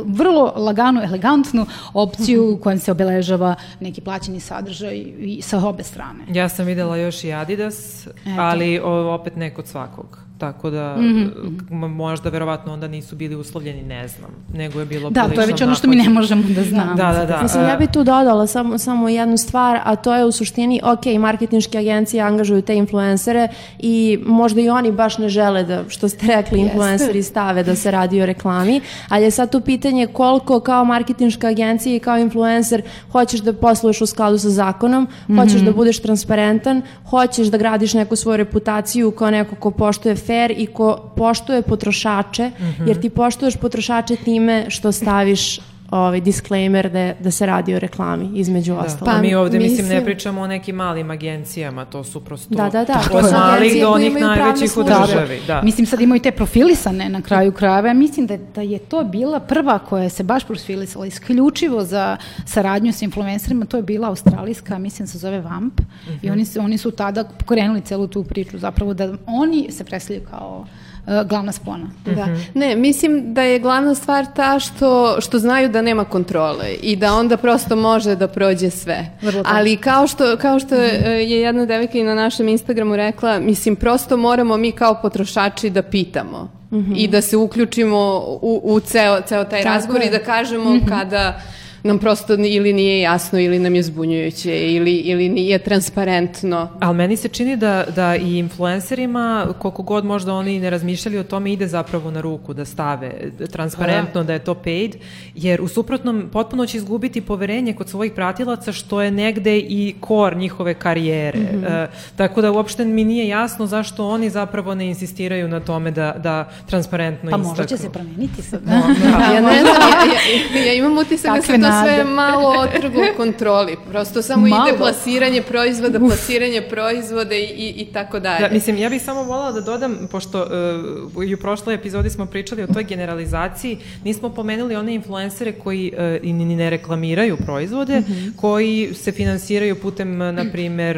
vrlo laganu, elegantnu opciju mm -hmm. kojom se obeležava neki plaćeni sadržaj i sa obe strane. Ja sam videla još i Adidas, Eto. ali o, opet ne kod svakog. Tako da mm -hmm. možda verovatno onda nisu bili uslovljeni, ne znam, nego je bilo Da, to je već ono što mi ne možemo da znamo. Da, da, da. Mislim, ja bih tu dodala samo, samo jednu stvar, a to je u suštini, ok, marketinške agencije angažuju te influencere i možda i oni baš ne žele da, što ste rekli, influenceri stave da se radi o reklami, ali je sad tu pitanje koliko kao marketinška agencija i kao influencer hoćeš da posluješ u skladu sa zakonom, mm -hmm. hoćeš da budeš transparentan, hoćeš da gradiš neku svoju reputaciju kao neko ko poštuje fair i ko poštuje potrošače, mm -hmm. jer ti poštuješ potrošače time što staviš ovaj disclaimer da, da se radi o reklami između da. ostalog. Pa mi ovde mislim, mislim ne pričamo o nekim malim agencijama, to su prosto da, da, da. od malih do onih najvećih u državi. Da. Mislim sad imaju te profilisane na kraju krajeva. Mislim da, da je to bila prva koja se baš profilisala isključivo za saradnju sa influencerima, to je bila australijska, mislim se zove Vamp mm -hmm. i mhm. oni, oni su tada pokrenuli celu tu priču, zapravo da oni se predstavljaju kao uh, glavna spona. Da. Mm -hmm. Ne, mislim da je glavna stvar ta što, što znaju da nema kontrole i da onda prosto može da prođe sve. Vrlo Ali kao što, kao što je, mm -hmm. je jedna devika i na našem Instagramu rekla, mislim, prosto moramo mi kao potrošači da pitamo. Mm -hmm. i da se uključimo u, u ceo, ceo taj Tako razgovor je. i da kažemo mm -hmm. kada nam prosto ili nije jasno ili nam je zbunjujuće ili, ili nije transparentno. Ali meni se čini da, da i influencerima, koliko god možda oni ne razmišljali o tome, ide zapravo na ruku da stave transparentno da, da je to paid, jer u suprotnom potpuno će izgubiti poverenje kod svojih pratilaca što je negde i kor njihove karijere. Mm -hmm. e, tako da uopšte mi nije jasno zašto oni zapravo ne insistiraju na tome da, da transparentno pa istaknu. Pa možda će se promeniti sad. No, da. ja ne znam, ja, ja, ja imam utisak da se to nade. sve malo otrglo kontroli. Prosto samo malo. ide plasiranje proizvoda, plasiranje proizvoda i, i, i tako dalje. Da, mislim, ja bih samo volala da dodam, pošto uh, i u prošloj epizodi smo pričali o toj generalizaciji, nismo pomenuli one influencere koji uh, ni ne reklamiraju proizvode, mm -hmm. koji se finansiraju putem, na primer,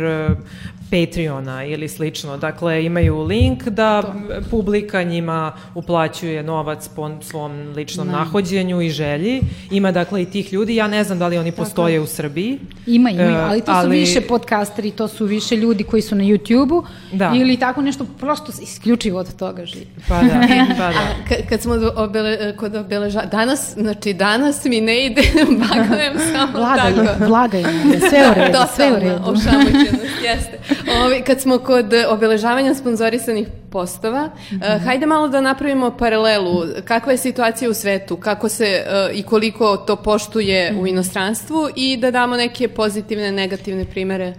Patreona ili slično. Dakle, imaju link da to. publika njima uplaćuje novac po svom ličnom ne. nahođenju i želji. Ima dakle i tih ljudi. Ja ne znam da li oni postoje u Srbiji. Ima, ima, e, ali to ali... su više podcasteri, to su više ljudi koji su na YouTube-u da. ili tako nešto prosto isključivo od toga živi. Pa da, pa da. Kad, kad smo obele, kod obeleža... Danas, znači danas mi ne ide bagajem samo Vlaga, tako. Vlaga je, sve u redu, sve u redu. Ošamućenost, jeste. Ovi, kad smo kod obeležavanja sponzorisanih postova, mm -hmm. hajde malo da napravimo paralelu. Kakva je situacija u svetu, kako se uh, i koliko to poštuje mm -hmm. u mhm. inostranstvu i da damo neke pozitivne, negativne primere.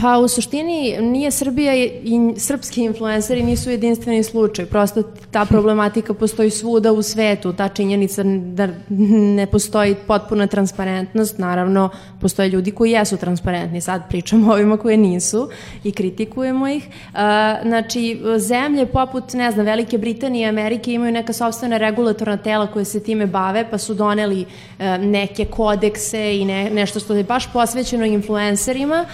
Pa u suštini nije Srbija i srpski influenceri nisu jedinstveni slučaj. Prosto ta problematika postoji svuda u svetu. Ta činjenica da ne postoji potpuna transparentnost. Naravno, postoje ljudi koji jesu transparentni. Sad pričamo o ovima koje nisu i kritikujemo ih. Znači, zemlje poput, ne znam, Velike Britanije i Amerike imaju neka sobstvena regulatorna tela koje se time bave, pa su doneli neke kodekse i ne, nešto što je baš posvećeno influencerima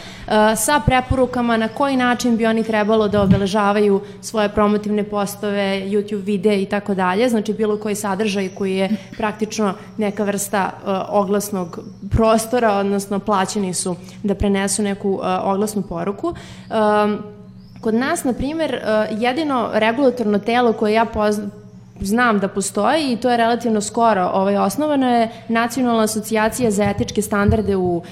sa preporukama na koji način bi oni trebalo da obeležavaju svoje promotivne postove, YouTube videe i tako dalje, znači bilo koji sadržaj koji je praktično neka vrsta uh, oglasnog prostora, odnosno plaćeni su da prenesu neku uh, oglasnu poruku. Kod nas, na primjer, uh, jedino regulatorno telo koje ja znam da postoji i to je relativno skoro. Ovaj, osnovana je Nacionalna asocijacija za etičke standarde u uh,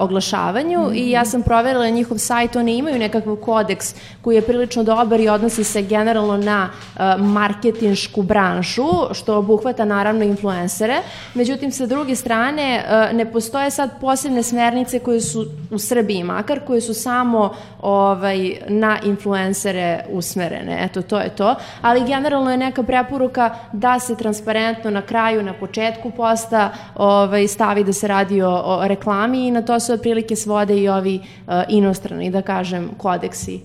oglašavanju mm -hmm. i ja sam proverila njihov sajt, oni imaju nekakav kodeks koji je prilično dobar i odnosi se generalno na uh, marketinšku branšu, što obuhvata naravno influencere. Međutim, sa druge strane, uh, ne postoje sad posebne smernice koje su u Srbiji makar, koje su samo ovaj, na influencere usmerene. Eto, to je to. Ali generalno je neka preporuka da se transparentno na kraju, na početku posta ovaj, stavi da se radi o, o reklami i na to se otprilike svode i ovi uh, inostrani, da kažem, kodeksi.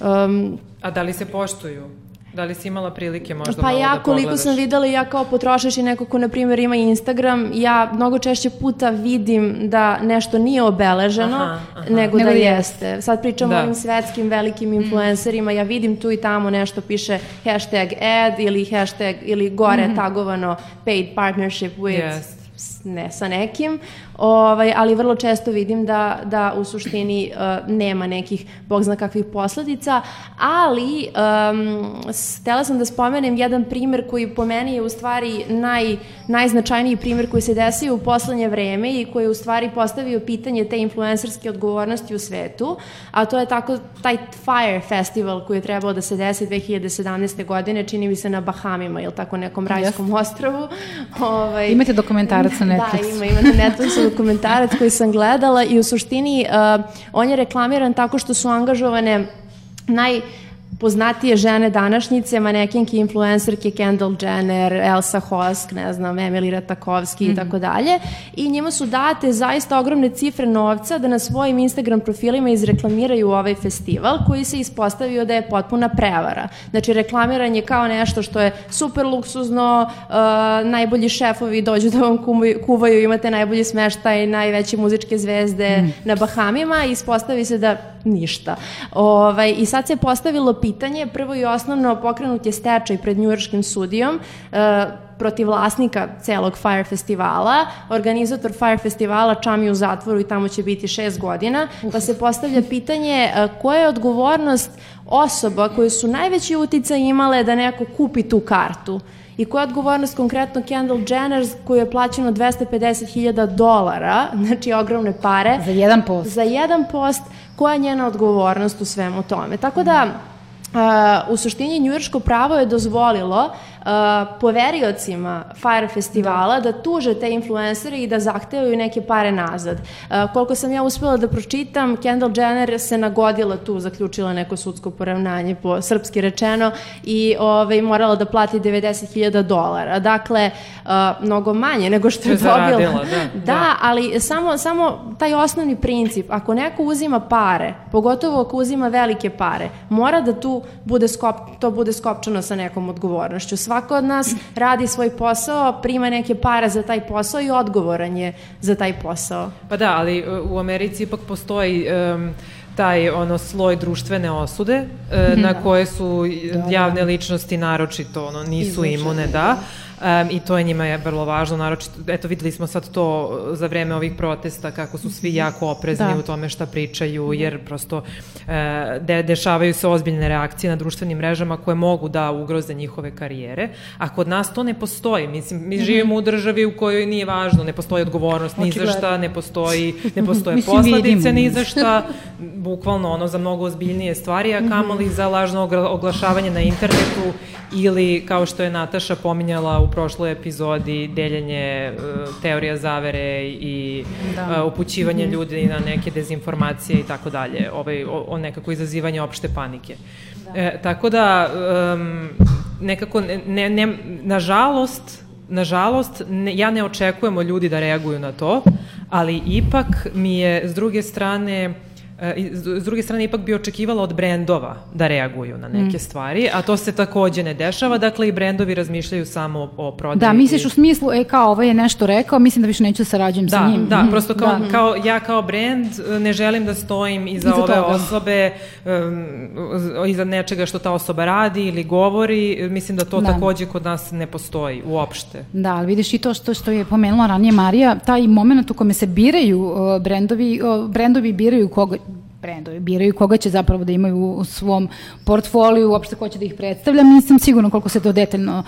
Um, A da li se poštuju? Da li si imala prilike možda pa malo ja, da pogledaš? koliko sam videla, ja kao potrošač i neko ko, na primjer, ima Instagram, ja mnogo češće puta vidim da nešto nije obeleženo, aha, aha. nego, nego da, da jeste. Sad pričamo da. o ovim svetskim velikim influencerima, ja vidim tu i tamo nešto piše hashtag ad ili hashtag, ili gore mm -hmm. tagovano paid partnership with yes ne sa nekim, ovaj, ali vrlo često vidim da, da u suštini uh, nema nekih, bog zna kakvih posledica, ali um, stela sam da spomenem jedan primer koji po meni je u stvari naj, najznačajniji primer koji se desio u poslednje vreme i koji je u stvari postavio pitanje te influencerske odgovornosti u svetu, a to je tako taj Fire Festival koji je trebao da se desi 2017. godine, čini mi se na Bahamima ili tako nekom rajskom yes. ostrovu. Ovaj, Imate dokumentarac na Netflixu. Da, ima, ima na Netflixu dokumentarac koji sam gledala i u suštini uh, on je reklamiran tako što su angažovane naj poznatije žene današnjice, manekinke, influencerke, Kendall Jenner, Elsa Hosk, ne znam, Emily Ratakovski i mhm. tako dalje. I njima su date zaista ogromne cifre novca da na svojim Instagram profilima izreklamiraju ovaj festival koji se ispostavio da je potpuna prevara. Znači, reklamiranje kao nešto što je super luksuzno, uh, najbolji šefovi dođu da vam kuvaju, imate najbolji smeštaj, najveće muzičke zvezde mm. na Bahamima i ispostavi se da ništa. Ovaj, I sad se postavilo pitanje, prvo i osnovno pokrenut je stečaj pred njujorškim sudijom, uh, protiv vlasnika celog Fire festivala. Organizator Fire festivala čami u zatvoru i tamo će biti šest godina. Pa se postavlja pitanje uh, koja je odgovornost osoba koje su najveći uticaj imale da neko kupi tu kartu i koja je odgovornost konkretno Kendall Jenner koju je plaćeno 250.000 dolara, znači ogromne pare. Za jedan post. Za jedan post koja je njena odgovornost u svemu tome. Tako da, uh, u suštini njujorško pravo je dozvolilo poveriocima Fire festivala da. da tuže te influencere i da zahtevaju neke pare nazad. Koliko sam ja uspela da pročitam, Kendall Jenner se nagodila tu, zaključila neko sudsko poravnanje po srpski rečeno i ovaj, morala da plati 90.000 dolara. Dakle, mnogo manje nego što je dobila. Da, da, da, ali samo, samo taj osnovni princip, ako neko uzima pare, pogotovo ako uzima velike pare, mora da tu bude skop, to bude skopčano sa nekom odgovornošću svako od nas radi svoj posao, prima neke pare za taj posao i odgovoran je za taj posao. Pa da, ali uh, u Americi ipak postoji um, taj ono sloj društvene osude uh, na da. koje su da, da. javne ličnosti naročito ono nisu imune, da. Um, I to je njima je vrlo važno, naročito, eto videli smo sad to za vreme ovih protesta, kako su svi jako oprezni da. u tome šta pričaju, jer prosto uh, de, dešavaju se ozbiljne reakcije na društvenim mrežama koje mogu da ugroze njihove karijere, a kod nas to ne postoji. Mislim, mi mhm. živimo u državi u kojoj nije važno, ne postoji odgovornost ni za šta, ne postoji, ne postoje posledice ni za šta, bukvalno ono za mnogo ozbiljnije stvari, a kamoli za lažno oglašavanje na internetu ili kao što je Nataša pominjala u prošloj epizodi deljenje uh, teorija zavere i da. uh, upućivanje mm -hmm. ljudi na neke dezinformacije i tako dalje, ovaj, o, o nekako izazivanje opšte panike. Da. E, tako da um, nekako ne, ne, nažalost nažalost, ne, ja ne očekujem od ljudi da reaguju na to, ali ipak mi je s druge strane E, s druge strane ipak bi očekivala od brendova da reaguju na neke mm. stvari, a to se takođe ne dešava, dakle i brendovi razmišljaju samo o, o prodaji. Da, misliš i... u smislu, e kao ovo je nešto rekao, mislim da više neću da sarađujem da, sa njim. Da, mm. prosto kao, da. kao, ja kao brend e, ne želim da stojim iza, iza ove toga. osobe, um, iza nečega što ta osoba radi ili govori, mislim da to da. takođe kod nas ne postoji uopšte. Da, ali vidiš i to što, što je pomenula ranije Marija, taj moment u kome se biraju uh, brendovi, uh, brendovi biraju koga, brendovi biraju koga će zapravo da imaju u svom portfoliju, uopšte ko će da ih predstavlja. Nisam sigurno koliko se to detaljno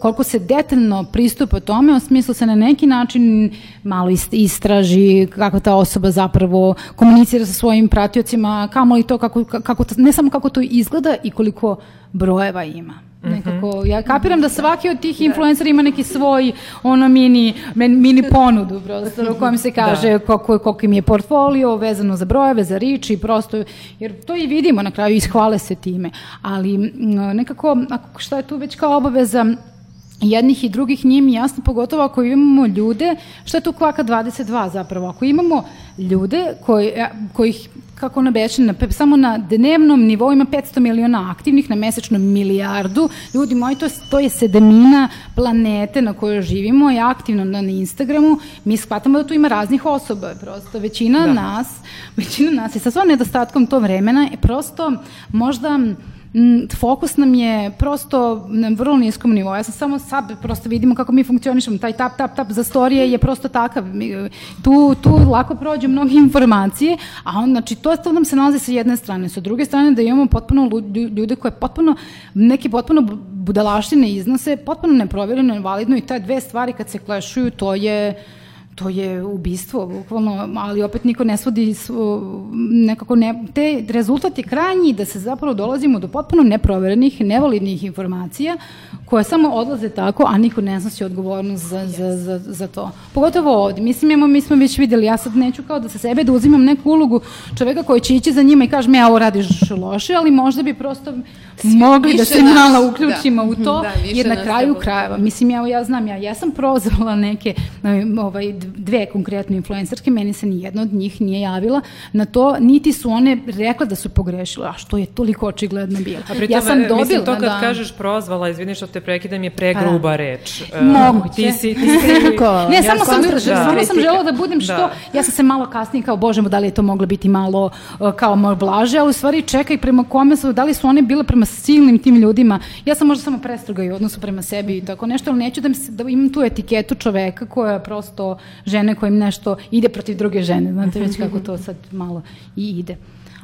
koliko se detaljno pristupa tome, u smislu se na neki način malo istraži kako ta osoba zapravo komunicira sa svojim pratiocima, kamo li to, kako, kako, ne samo kako to izgleda i koliko brojeva ima. Nekako, ja kapiram da svaki od tih da. influencera ima neki svoj ono mini, mini ponudu prosto u kojem se da. kaže da. koliko, koliko im je portfolio vezano za brojeve, za rič i prosto, jer to i vidimo na kraju, ishvale se time, ali nekako, ako šta je tu već kao obaveza jednih i drugih nije mi jasno, pogotovo ako imamo ljude, što je tu kvaka 22 zapravo, ako imamo ljude koji, kojih kako nabeče, na, samo na dnevnom nivou ima 500 miliona aktivnih, na mesečnom milijardu. Ljudi moji, to, to je sedamina planete na kojoj živimo, je aktivno na, na Instagramu. Mi shvatamo da tu ima raznih osoba, prosto većina da. nas, većina nas i sa svom nedostatkom to vremena je prosto možda fokus nam je prosto na vrlo niskom nivou. Ja sam samo sad, prosto vidimo kako mi funkcionišemo. Taj tap, tap, tap za storije je prosto takav. Tu, tu lako prođu mnoge informacije, a on, znači, to, to nam se nalazi sa jedne strane. Sa druge strane da imamo potpuno ljude koje potpuno, neki potpuno budalaštine iznose, potpuno neprovjereno, validno i te dve stvari kad se klešuju, to je to je ubistvo, bukvalno, ali opet niko ne svodi nekako ne, te rezultat je krajnji da se zapravo dolazimo do potpuno neproverenih, nevalidnih informacija koje samo odlaze tako, a niko ne snosi odgovornost za, za, za, za to. Pogotovo ovde. Mislim, imamo, mi smo već videli, ja sad neću kao da sa sebe da uzimam neku ulogu čoveka koji će ići za njima i kaže, me, ovo radiš loše, ali možda bi prosto Svi, mogli da se malo uključimo da. u to, da, jer na kraju krajeva, mislim, ja, ja znam, ja, ja sam prozvala neke, ovaj, dve konkretne influencerke, meni se nijedna od njih nije javila na to, niti su one rekla da su pogrešile, a što je toliko očigledno bilo. A pritom, ja sam dobila, mislim, to kad da, kažeš prozvala, izvini što te prekidam, je pregruba pa, reč. E, Moguće. Ti si, ti si ne, ja samo sam, da, samo sam žela da budem što, da. ja sam se malo kasnije kao, bože, da li je to moglo biti malo uh, kao malo blaže, ali u stvari čekaj prema kome su, da li su one bile prema silnim tim ljudima, ja sam možda samo prestroga i odnosu prema sebi i tako nešto, ali neću da, mi se, da imam tu etiketu čoveka koja prosto žene kojim nešto ide protiv druge žene, znate već kako to sad malo i ide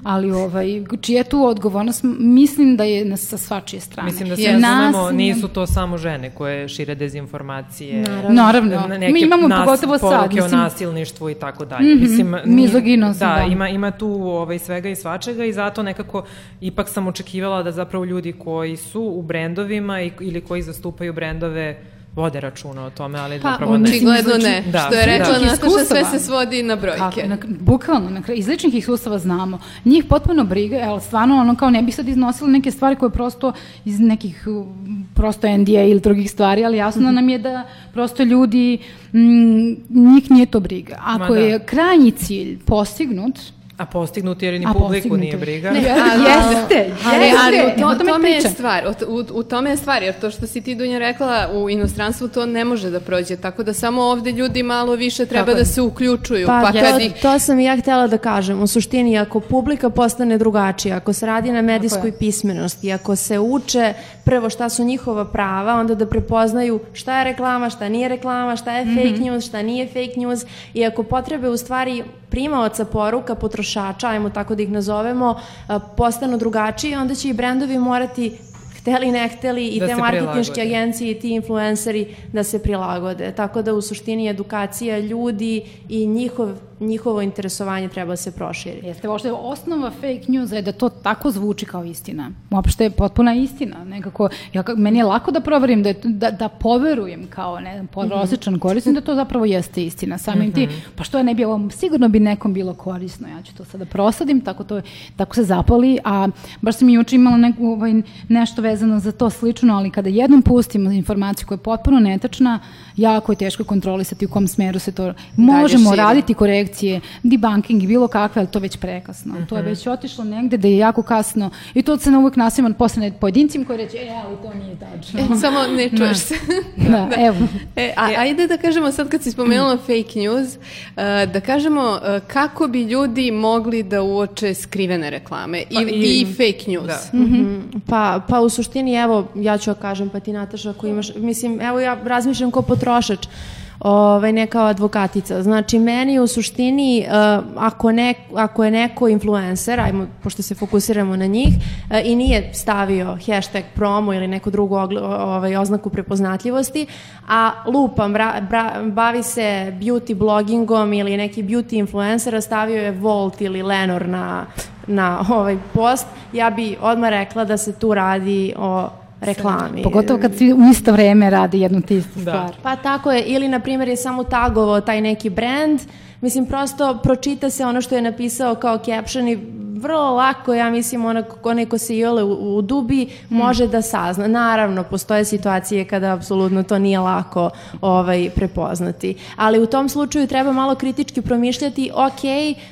ali ovaj, čija je tu odgovornost, mislim da je sa svačije strane. Mislim da se razumemo, nisu to samo žene koje šire dezinformacije. Naravno. Naravno. Neke Mi imamo nas, pogotovo sad. Mislim, o nasilništvu i tako dalje. Mm -hmm. Mislim, Mizoginost. Da, da, ima, ima tu ovaj, svega i svačega i zato nekako ipak sam očekivala da zapravo ljudi koji su u brendovima i, ili koji zastupaju brendove vode računa o tome, ali pa, zapravo ne. Očigledno ne. Da. Što je rekla da. Nataša, sve se svodi na brojke. Kako, na, bukvalno, na, iz ličnih iskustava znamo. Njih potpuno briga, ali stvarno ono kao ne bi sad iznosili neke stvari koje prosto iz nekih prosto NDA ili drugih stvari, ali jasno mm -hmm. nam je da prosto ljudi, m, njih nije to briga. Ako da. je krajnji cilj postignut, A postignuti jer ni A publiku nije briga. Ne, ali, jeste, ali, ali u, to, u tome je stvar, u, u tome je stvar, jer to što si ti Dunja rekla, u inostranstvu to ne može da prođe, tako da samo ovde ljudi malo više treba tako da se uključuju. Pa, pa kad to, ih... to sam i ja htela da kažem, u suštini ako publika postane drugačija, ako se radi na medijskoj pismenosti, ako se uče prvo šta su njihova prava, onda da prepoznaju šta je reklama, šta nije reklama, šta je fake mm -hmm. news, šta nije fake news i ako potrebe u stvari primaoca poruka, potrošača, ajmo tako da ih nazovemo, postanu drugačiji, onda će i brendovi morati hteli ne hteli i da te marketinške agencije i ti influenceri da se prilagode. Tako da u suštini edukacija ljudi i njihov njihovo interesovanje treba da se proširi. Jeste, je osnova fake news je da to tako zvuči kao istina. Uopšte je potpuna istina. Nekako, ja, meni je lako da proverim, da, da, da poverujem kao ne, prosječan mm -hmm. korisnik da to zapravo jeste istina. Samim mm -hmm. ti, mhm. pa što je ne bi ovo, sigurno bi nekom bilo korisno. Ja ću to sada prosadim, tako, to, tako se zapali, a baš sam i juče imala neku, ovaj, nešto vezano za to slično, ali kada jednom pustimo informaciju koja je potpuno netačna, jako je teško kontrolisati u kom smeru se to... Možemo raditi korekcije, debunking i bilo kakve, ali to već prekasno. Mm -hmm. To je mhm. već otišlo negde da je jako kasno i to se na uvek nasima posle pojedincima koji reće, e, ali to nije tačno. E, samo ne čuješ da. se. da, da, evo. E, a, ajde da kažemo sad kad si spomenula mm. fake news, uh, da kažemo uh, kako bi ljudi mogli da uoče skrivene reklame i, pa, i, i fake news. Da. Mm -hmm. pa, pa u suštini, evo, ja ću da kažem, pa ti Nataša, ako imaš, mislim, evo ja razmišljam kao potrošač, ovaj, ne kao advokatica. Znači, meni u suštini, uh, ako, ne, ako je neko influencer, ajmo, pošto se fokusiramo na njih, uh, i nije stavio hashtag promo ili neku drugu ovaj, oznaku prepoznatljivosti, a lupam, bra, bra, bavi se beauty bloggingom ili neki beauty influencer, stavio je Volt ili Lenor na, na ovaj post, ja bi odmah rekla da se tu radi o reklami. Pogotovo kad svi u isto vreme radi jednu te istu da. stvar. Pa tako je, ili na primjer je samo tagovao taj neki brand, mislim prosto pročita se ono što je napisao kao caption i vrlo lako, ja mislim, onako, onaj ko se jole u, u dubi može da sazna. Naravno, postoje situacije kada apsolutno to nije lako ovaj, prepoznati. Ali u tom slučaju treba malo kritički promišljati, ok,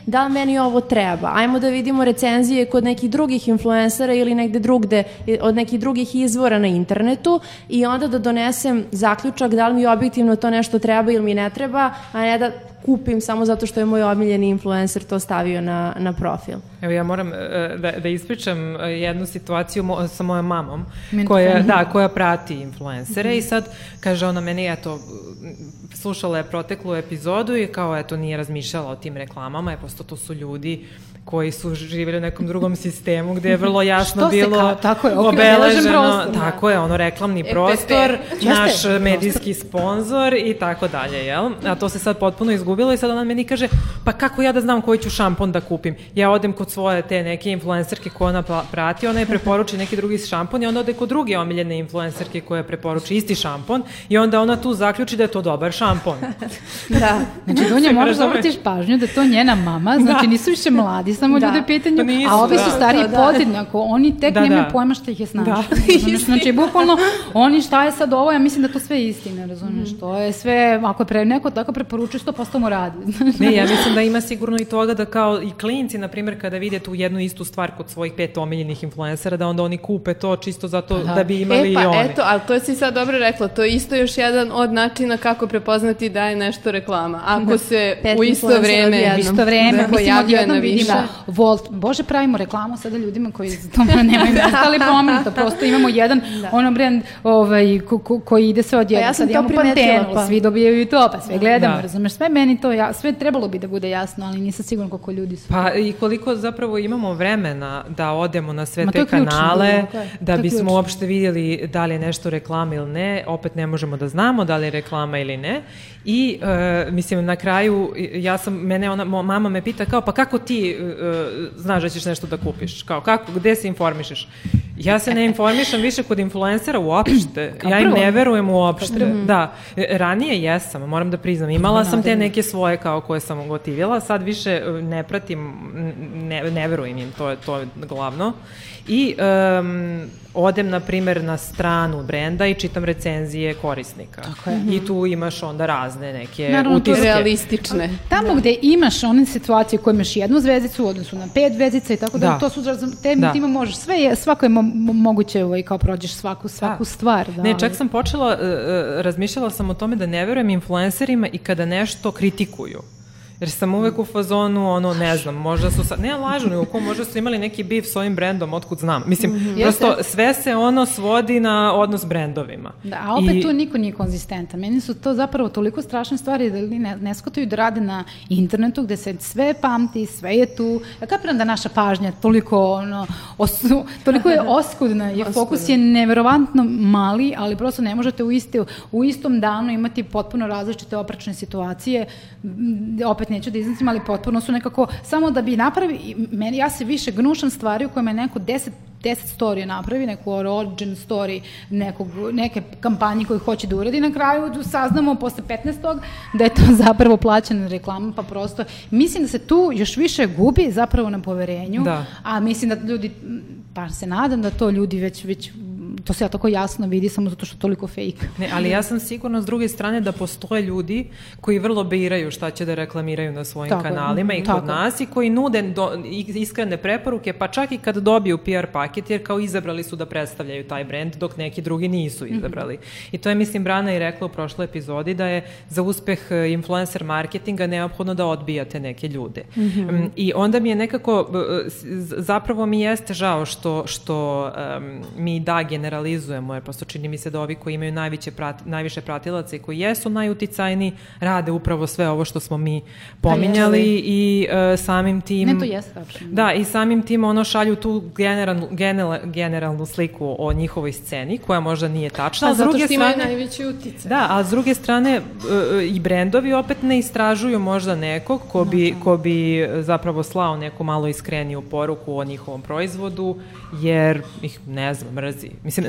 da li meni ovo treba? Ajmo da vidimo recenzije kod nekih drugih influencera ili negde drugde, od nekih drugih izvora na internetu i onda da donesem zaključak da li mi objektivno to nešto treba ili mi ne treba, a ne da kupim samo zato što je moj omiljeni influencer to stavio na, na profil. Evo ja moram e, da, da ispričam e, jednu situaciju mo, sa mojom mamom koja, da, koja prati influencere mm -hmm. i sad kaže ona meni eto slušala je proteklu epizodu i kao eto nije razmišljala o tim reklamama, je posto to su ljudi koji su živjeli u nekom drugom sistemu gde je vrlo jasno bilo kao, tako je, obeleženo, prostor, da. tako je, ono reklamni EPP. prostor, naš Jeste, medijski prostor. sponsor i tako dalje, jel? A to se sad potpuno izgubilo i sad ona meni kaže, pa kako ja da znam koji ću šampon da kupim? Ja odem kod svoje te neke influencerke koje ona prati, ona je preporuči neki drugi šampon i onda ode kod druge omiljene influencerke koje preporuči isti šampon i onda ona tu zaključi da je to dobar šampon. da. Znači, Dunja, moraš da obratiš pažnju da to njena mama, znači da. nisu više mladi, samo da. ljude pitanju, pa nisu, a ove su da, stariji da, podjednako, oni tek da, nemaju da. pojma šta ih je snašao. Da. znači, bukvalno, oni šta je sad ovo, ja mislim da to sve istina, razumiješ, mm. to je sve, ako je pre, neko tako preporučuje, 100% mu radi. ne, ja mislim da ima sigurno i toga da kao i klinci, na primjer, kada vide tu jednu istu stvar kod svojih pet omiljenih influencera, da onda oni kupe to čisto zato da, da bi imali e, pa, i oni. eto, ali to si sad dobro rekla, to je isto još jedan od načina kako prepoznati da je nešto reklama. Ako da. se u isto vreme, u isto vreme, da mislim, odjednom vidimo Volt, bože pravimo reklamu sada ljudima koji za to nemaju mesta, ali pomenuto, prosto imamo jedan da. ono brand ovaj, ko, ko, koji ide sve odjedno, pa ja sad imamo Pantene, pa. svi dobijaju i to, pa sve gledamo, da. razumeš, sve meni to, ja, sve trebalo bi da bude jasno, ali nisam sigurna koliko ljudi su. Pa i koliko zapravo imamo vremena da odemo na sve Ma, te kanale, ključno, da, da bismo uopšte vidjeli da li je nešto reklama ili ne, opet ne možemo da znamo da li je reklama ili ne. I, uh, mislim, na kraju, ja sam, mene ona, mama me pita kao, pa kako ti uh, znaš da ćeš nešto da kupiš? Kao, kako, gde se informišeš? Ja se ne informišem više kod influencera uopšte. ja im ne verujem uopšte. Da. Ranije jesam, moram da priznam. Imala sam te neke svoje kao koje sam gotivila, sad više ne pratim, ne, ne verujem im, to je, to je glavno. I um, odem, na primer, na stranu brenda i čitam recenzije korisnika. Tako je. I tu imaš onda razne neke Naravno, utiske. realistične. Tamo da. gde imaš one situacije koje imaš jednu zvezdicu u odnosu na pet zvezdica i tako da, da to su, te da. tima možeš sve, je, svako je mo moguće ovaj, kao prođeš svaku, svaku da. stvar. Da, ne, čak sam počela, uh, razmišljala sam o tome da ne verujem influencerima i kada nešto kritikuju. Jer sam uvek u fazonu, ono, ne znam, možda su, sad, ne lažu, nego ko možda su imali neki bif s ovim brendom, otkud znam. Mislim, mm -hmm. prosto sve se ono svodi na odnos brendovima. Da, a opet I... tu niko nije konzistentan. Meni su to zapravo toliko strašne stvari da li ne, ne skotaju da rade na internetu gde se sve pamti, sve je tu. Ja kapiram da naša pažnja toliko, ono, osu, toliko je oskudna i fokus je neverovatno mali, ali prosto ne možete u, iste, u istom danu imati potpuno različite opračne situacije. Opet opet neću da iznicim, ali potpuno su nekako, samo da bi napravi, meni, ja se više gnušam stvari u kojima je neko 10 10 storija napravi, neku origin story nekog, neke kampanje koje hoće da uradi, na kraju saznamo posle 15. da je to zapravo plaćena reklama, pa prosto mislim da se tu još više gubi zapravo na poverenju, da. a mislim da ljudi, pa se nadam da to ljudi već, već to se ja tako jasno vidi samo zato što je toliko fake. Ne, ali ja sam sigurna s druge strane da postoje ljudi koji vrlo biraju šta će da reklamiraju na svojim tako, kanalima i kod tako. nas i koji nude do, iskrene preporuke, pa čak i kad dobiju PR paket, jer kao izabrali su da predstavljaju taj brend, dok neki drugi nisu mhm. izabrali. Mm -hmm. I to je, mislim, Brana i rekla u prošloj epizodi da je za uspeh e, influencer marketinga neophodno da odbijate neke ljude. Mm -hmm. I onda mi je nekako, zapravo mi jeste žao što, što um, mi da generacija generalizujemo, jer prosto čini mi se da ovi koji imaju najviše, prati, najviše pratilaca i koji jesu najuticajni, rade upravo sve ovo što smo mi pominjali i uh, samim tim... Ne, to jeste tačno. Da, i samim tim ono šalju tu general, general, generalnu sliku o njihovoj sceni, koja možda nije tačna. Pa, zato što strane, imaju najveći uticaj. Da, a s druge strane uh, i brendovi opet ne istražuju možda nekog ko bi, ko bi zapravo slao neku malo iskreniju poruku o njihovom proizvodu, jer ih ne znam, mrzi. Mislim,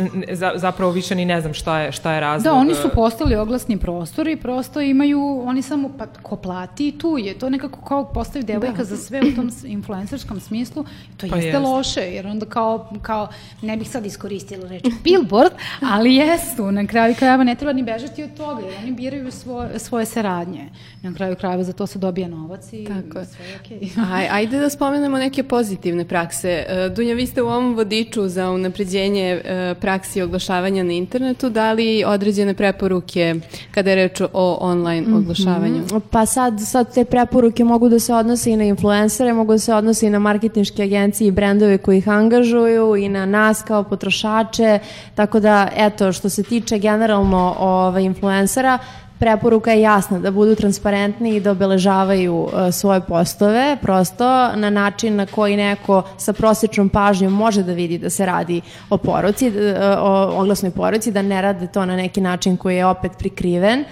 zapravo više ni ne znam šta je, šta je razlog. Da, oni su postali oglasni prostori, prosto imaju, oni samo, pa ko plati tu je, to nekako kao postavi devojka da. za sve u tom influencerskom smislu, to pa jeste jest. loše, jer onda kao, kao, ne bih sad iskoristila reč billboard, ali jesu, na kraju krajeva ne treba ni bežati od toga, jer oni biraju svoje, svoje saradnje. Na kraju krajeva za to se dobija novac i Tako. sve je okej. Okay. Aj, ajde da spomenemo neke pozitivne prakse. E, Dunja, vi ste u ovom vodiču za unapređenje e, praksi oglašavanja na internetu dali određene preporuke kada je reč o online mhm. oglašavanju? Mm -hmm. Pa sad, sad te preporuke mogu da se odnose i na influencere, mogu da se odnose i na marketinške agencije i brendove koji ih angažuju i na nas kao potrošače, tako da eto, što se tiče generalno ovaj, influencera, preporuka je jasna da budu transparentni i da obeležavaju uh, svoje postove prosto na način na koji neko sa prosječnom pažnjom može da vidi da se radi o poruci, uh, o oglasnoj poruci, da ne rade to na neki način koji je opet prikriven.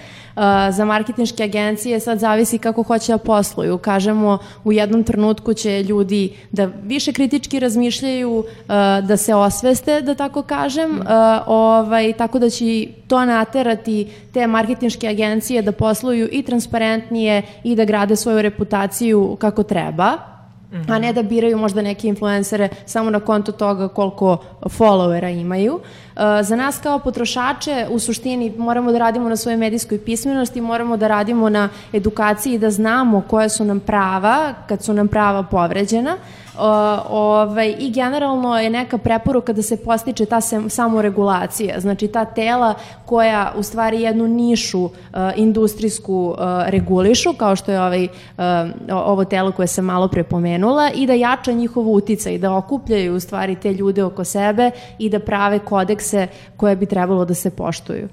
Za marketinške agencije sad zavisi kako hoće da posluju. Kažemo, u jednom trenutku će ljudi da više kritički razmišljaju, da se osveste, da tako kažem, ovaj, tako da će to naterati te marketinške agencije da posluju i transparentnije i da grade svoju reputaciju kako treba Mm -hmm. a ne da biraju možda neke influencere samo na konto toga koliko followera imaju. Uh, za nas kao potrošače u suštini moramo da radimo na svojoj medijskoj pismenosti, moramo da radimo na edukaciji da znamo koje su nam prava kad su nam prava povređena, ovaj, i generalno je neka preporuka da se postiče ta se, samoregulacija, znači ta tela koja u stvari jednu nišu uh, industrijsku uh, regulišu, kao što je ovaj, uh, ovo telo koje sam malo prepomenula, i da jača njihov uticaj, da okupljaju u stvari te ljude oko sebe i da prave kodekse koje bi trebalo da se poštuju.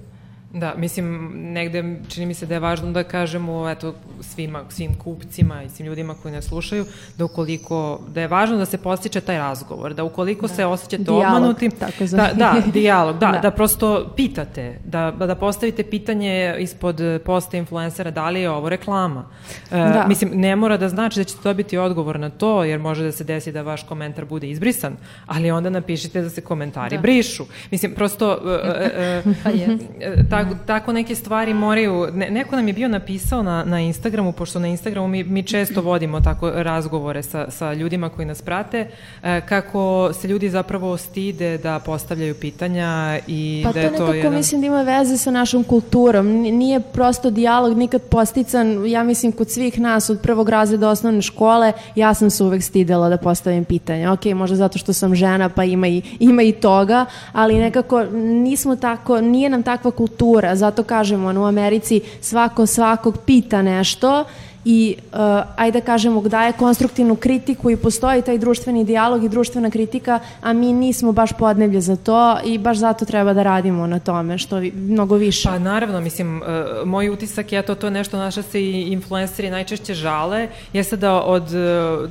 Da, mislim, negde čini mi se da je važno da kažemo eto, svima, svim kupcima i svim ljudima koji nas slušaju, da ukoliko, da je važno da se postiče taj razgovor, da ukoliko da. se osjećate dijalog, obmanuti, tako da, da, dijalog, da, da, da prosto pitate, da, da postavite pitanje ispod posta influencera da li je ovo reklama. E, da. Mislim, ne mora da znači da ćete dobiti odgovor na to, jer može da se desi da vaš komentar bude izbrisan, ali onda napišite da se komentari da. brišu. Mislim, prosto, e, e, e, pa je. Tako, tako neke stvari moraju, ne, neko nam je bio napisao na, na Instagramu, pošto na Instagramu mi, mi često vodimo tako razgovore sa, sa ljudima koji nas prate, e, kako se ljudi zapravo stide da postavljaju pitanja i pa da je to Pa to nekako mislim da ima veze sa našom kulturom. Nije prosto dijalog nikad postican, ja mislim, kod svih nas od prvog razreda osnovne škole, ja sam se uvek stidela da postavim pitanja. Ok, možda zato što sam žena, pa ima i, ima i toga, ali nekako nismo tako, nije nam takva kultura kultura, zato kažemo u Americi svako svakog pita nešto i uh, ajde da kažemo daje konstruktivnu kritiku i postoji taj društveni dijalog i društvena kritika, a mi nismo baš podneblje za to i baš zato treba da radimo na tome što vi, mnogo više. Pa naravno, mislim, uh, moj utisak je to, to je nešto naša se i influenceri najčešće žale, jeste da od uh,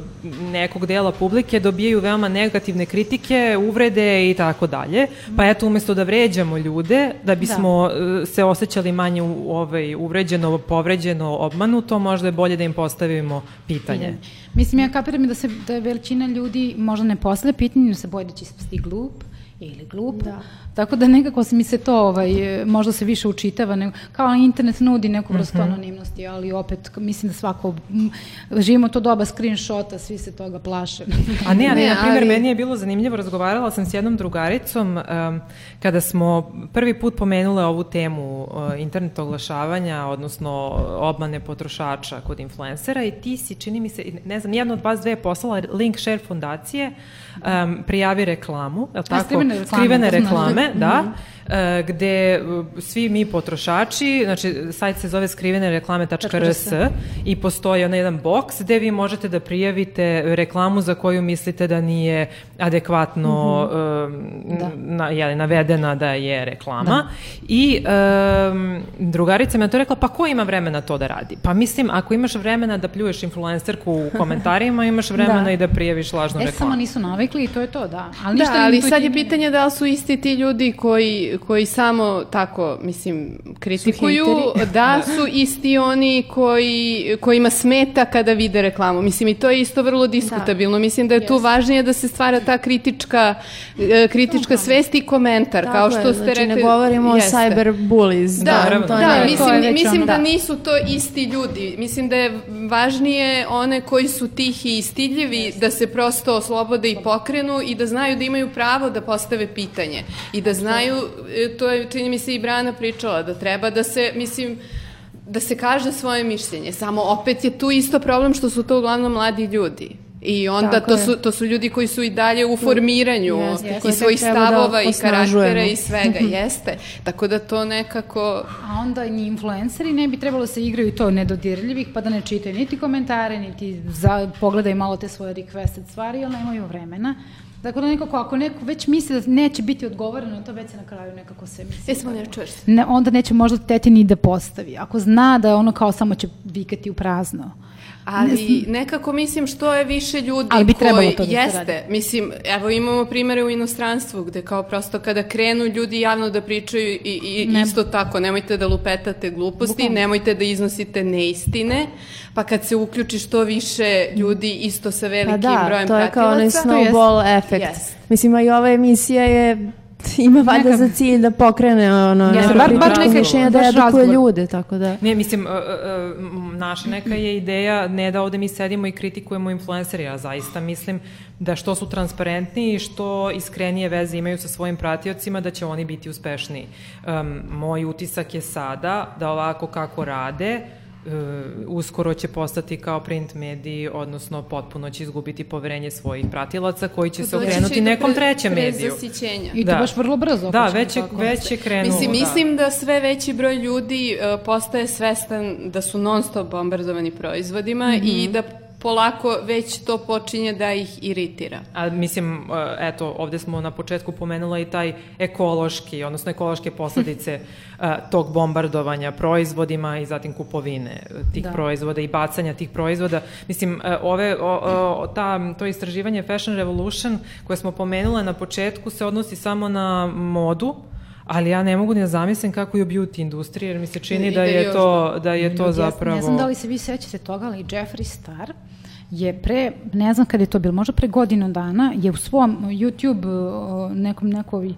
nekog dela publike dobijaju veoma negativne kritike, uvrede i tako dalje, pa eto umesto da vređamo ljude, da bismo da. se osjećali manje u, ovaj, uvređeno, povređeno, obmanuto, možda je bolje da im postavimo pitanje. Mislim, ja kapiram da, se, da je većina ljudi možda ne postavlja pitanje, se boje da će ispasti glup ili glup. Da. Tako da nekako mi se to ovaj, možda se više učitava, nego, kao internet nudi neku vrstu mm -hmm. anonimnosti, ali opet mislim da svako, m, živimo to doba screenshota, svi se toga plaše. A ne, ali ne, na primjer, ali... meni je bilo zanimljivo, razgovarala sam s jednom drugaricom um, kada smo prvi put pomenule ovu temu uh, internet oglašavanja, odnosno obmane potrošača kod influencera i ti si, čini mi se, ne znam, jedna od vas dve je poslala link share fondacije, um, prijavi reklamu, je tako? Skrivene reklame. Skrivene reklame, da. E, gde svi mi potrošači, znači sajt se zove skrivene reklame.rs i postoji onaj jedan boks gde vi možete da prijavite reklamu za koju mislite da nije adekvatno mm -hmm. da. na, jeli, navedena da je reklama. Da. I um, drugarica me to rekla, pa ko ima vremena to da radi? Pa mislim, ako imaš vremena da pljuješ influencerku u komentarima, imaš vremena da. i da prijaviš lažnu e, reklamu. E, samo nisu navikli i to je to, da. Ali, da, ali sad je pitanje da li su isti ti ljudi koji, koji samo tako, mislim, kritikuju, da su isti oni koji, kojima smeta kada vide reklamu. Mislim, i to je isto vrlo diskutabilno. Da. Mislim da je tu važnije da se stvara ta kritička, e, kritička svest i komentar, Tako kao što je, ste znači, rekli. ne govorimo jeste. o cyberbullies. Da, da, da, da mislim, mislim ono, da. da nisu to isti ljudi. Mislim da je važnije one koji su tihi i stidljivi da se prosto oslobode i pokrenu i da znaju da imaju pravo da postave pitanje i da znaju, to je čini mi se i Brana pričala, da treba da se, mislim, da se kaže svoje mišljenje. Samo opet je tu isto problem što su to uglavnom mladi ljudi. I onda to su, to su ljudi koji su i dalje u formiranju jeste, i svojih da stavova da i karaktera i svega, jeste. Tako da to nekako... A onda ni influenceri ne bi trebalo da se igraju to nedodirljivih pa da ne čitaju niti komentare, niti za, pogledaju malo te svoje requested stvari, ali nemaju vremena. Dakle, da nekako, ako neko već misli da neće biti odgovoreno, to već se na kraju nekako se misli. E, samo ne čuješ Ne, onda neće možda teti ni da postavi. Ako zna da ono kao samo će vikati u prazno. Ali nekako mislim što je više ljudi Ali bi koji to da jeste, mislim, evo imamo primere u inostranstvu gde kao prosto kada krenu ljudi javno da pričaju i, i ne. isto tako, nemojte da lupetate gluposti, Bukom. nemojte da iznosite neistine, pa kad se uključi što više ljudi isto sa velikim pa da, brojem pratilaca. to je kao onaj snowball efekt. Yes. Mislim, a i ova emisija je ima valjda Neka... za cilj da pokrene ono ja, neko bar, bar neka mišljenja da edukuje ljude, tako da. Ne, mislim, uh, uh, naša neka je ideja ne da ovde mi sedimo i kritikujemo influenceri, ja zaista mislim da što su transparentni i što iskrenije veze imaju sa svojim pratiocima, da će oni biti uspešniji. Um, moj utisak je sada da ovako kako rade, uskoro će postati kao print mediji, odnosno potpuno će izgubiti poverenje svojih pratilaca koji će se okrenuti nekom trećem mediju. I to da. baš vrlo brzo. Da, već je, već je krenulo. Mislim, da. mislim da sve veći broj ljudi uh, postaje svestan da su non stop bombardovani proizvodima mm -hmm. i da polako već to počinje da ih iritira. A mislim, e, eto, ovde smo na početku pomenula i taj ekološki, odnosno ekološke posledice e, tog bombardovanja proizvodima i zatim kupovine e, tih da. proizvoda i bacanja tih proizvoda. Mislim, ove, o, o, ta, to istraživanje Fashion Revolution koje smo pomenule na početku se odnosi samo na modu, ali ja ne mogu ni da zamislim kako je u beauty industriji, jer mi se čini da je to, da. je to zapravo... Ne znam da li se vi sećate toga, ali Jeffree Star je pre, ne znam kada je to bilo, možda pre godinu dana, je u svom YouTube nekom nekoj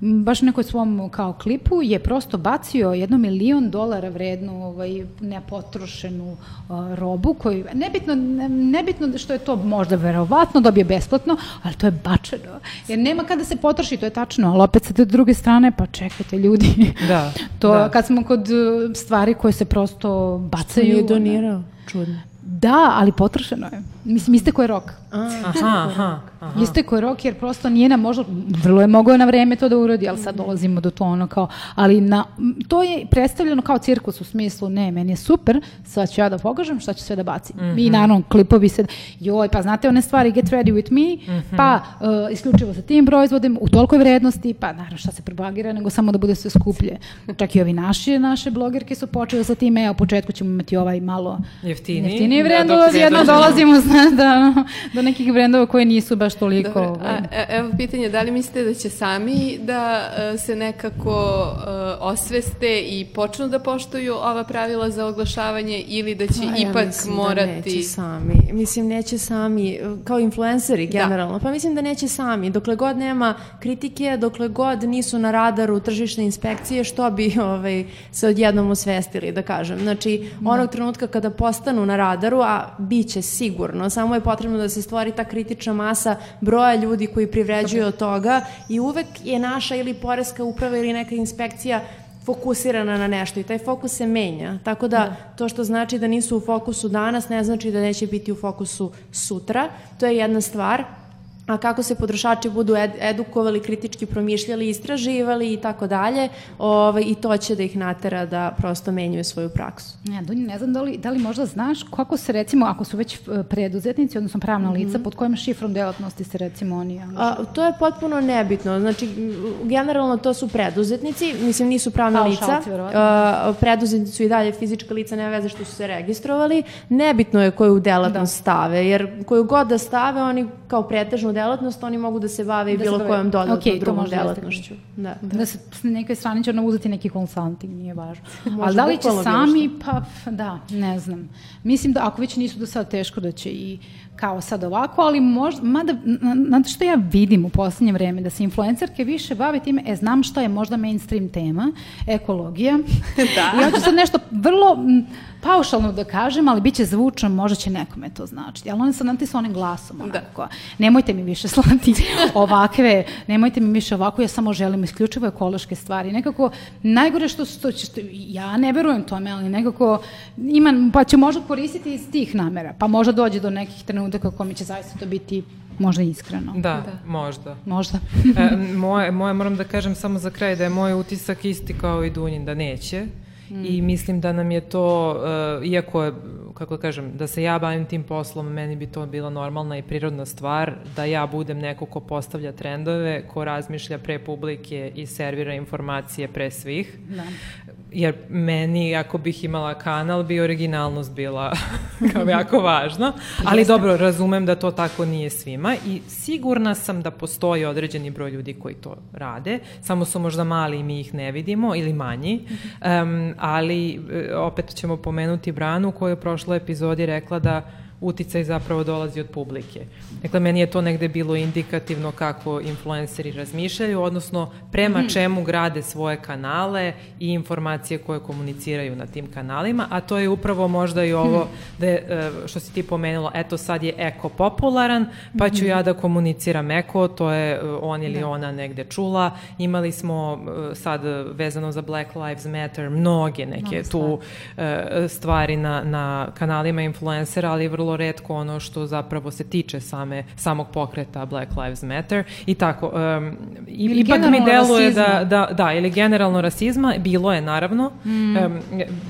baš nekoj svom kao klipu je prosto bacio jedno milion dolara vrednu ovaj, nepotrošenu uh, robu koju, nebitno, ne, nebitno što je to možda verovatno dobije besplatno, ali to je bačeno. Jer nema kada se potroši, to je tačno, ali opet sa te druge strane, pa čekajte ljudi. Da. to, da. kad smo kod stvari koje se prosto bacaju. Što je donirao? Čudno. Da, ali potrošeno je. Mislim, isteko je rok. Aha, aha, aha. Isteko je rok jer prosto nije nam možda, vrlo je mogao na vreme to da uradi, ali sad dolazimo do to ono kao, ali na, to je predstavljeno kao cirkus u smislu, ne, meni je super, sad ću ja da pokažem šta ću sve da bacim. Mm -hmm. I naravno, klipovi se, joj, pa znate one stvari, get ready with me, mm -hmm. pa uh, isključivo sa tim proizvodima, u tolikoj vrednosti, pa naravno šta se propagira, nego samo da bude sve skuplje. Čak i ovi naši, naše blogerke su počeli sa tim, evo, u početku ćemo imati ovaj malo jeftiniji, jeftiniji brend, da, jedno dolazimo, znaš, da, do nekih brendova koji nisu baš toliko... Dobre, a, a, e, evo pitanje, da li mislite da će sami da uh, se nekako uh, osveste i počnu da poštuju ova pravila za oglašavanje ili da će pa, ipak ja morati... Da neće sami. Mislim, neće sami, kao influenceri da. generalno. Da. Pa mislim da neće sami. Dokle god nema kritike, dokle god nisu na radaru tržišne inspekcije, što bi ovaj, se odjednom osvestili, da kažem. Znači, da. onog trenutka kada postanu na radaru, a bit će sigurno, samo je potrebno da se stvori ta kritična masa broja ljudi koji privređuju od toga i uvek je naša ili poreska uprava ili neka inspekcija fokusirana na nešto i taj fokus se menja. Tako da, da to što znači da nisu u fokusu danas ne znači da neće biti u fokusu sutra. To je jedna stvar. A kako se potrošači budu ed, edukovali, kritički promišljali, istraživali i tako dalje, ovaj, i to će da ih natera da prosto menjuju svoju praksu. Ja, Dunja, ne znam da li, da li možda znaš kako se recimo, ako su već e, preduzetnici, odnosno pravna lica, mm -hmm. pod kojim šifrom delatnosti se recimo oni A, to je potpuno nebitno. Znači, generalno to su preduzetnici, mislim nisu pravna lica. Šalci, a, preduzetnici su i dalje fizička lica, nema veze što su se registrovali. Nebitno je koju delatnost da. stave, jer koju god da stave, oni kao pretežnu delatnost, oni mogu da se bave i da bilo bave... kojom dodatnom okay, drugom delatnošću. Da. da. da se s nekoj strani će uzeti neki konsulting, nije važno. Ali da li će sami, pa da, ne znam. Mislim da ako već nisu do sada teško da će i kao sad ovako, ali možda, mada, znate što ja vidim u poslednje vreme, da se influencerke više bave time, e, znam što je možda mainstream tema, ekologija. da. I ja ću sad nešto vrlo paušalno da kažem, ali bit će zvučno, možda će nekome to značiti. Ali oni sad nanti sa onim glasom, da. onako. Da. Nemojte mi više slati ovakve, nemojte mi više ovako, ja samo želim isključivo ekološke stvari. Nekako, najgore što, što, što ja ne verujem tome, ali nekako ima, pa će možda koristiti iz tih namera, pa možda dođe do nekih trenutaka kako mi će zaista to biti možda iskreno. Da, da. možda. Možda. e, moje, moje, moram da kažem samo za kraj da je moj utisak isti kao i Dunjin, da neće. Mm. I mislim da nam je to, uh, iako je, kako da kažem, da se ja bavim tim poslom, meni bi to bila normalna i prirodna stvar, da ja budem neko ko postavlja trendove, ko razmišlja pre publike i servira informacije pre svih. Da jer meni, ako bih imala kanal, bi originalnost bila kao jako važna, ali dobro, razumem da to tako nije svima i sigurna sam da postoji određeni broj ljudi koji to rade, samo su možda mali i mi ih ne vidimo ili manji, um, ali e, opet ćemo pomenuti Branu koja je u prošloj epizodi rekla da uticaj zapravo dolazi od publike. Dakle, meni je to negde bilo indikativno kako influenceri razmišljaju, odnosno prema mm. čemu grade svoje kanale i informacije koje komuniciraju na tim kanalima, a to je upravo možda i ovo mhm. da je, e, što si ti pomenula, eto sad je eko popularan, pa ću ja da komuniciram eko, to je e, on ili da. ona negde čula. Imali smo e, sad vezano za Black Lives Matter mnoge neke tu stvari na, na kanalima influencera, ali vrlo vrlo redko ono što zapravo se tiče same, samog pokreta Black Lives Matter i tako. Um, ili ipak mi deluje da, da, da, ili generalno rasizma, bilo je naravno, mm. um,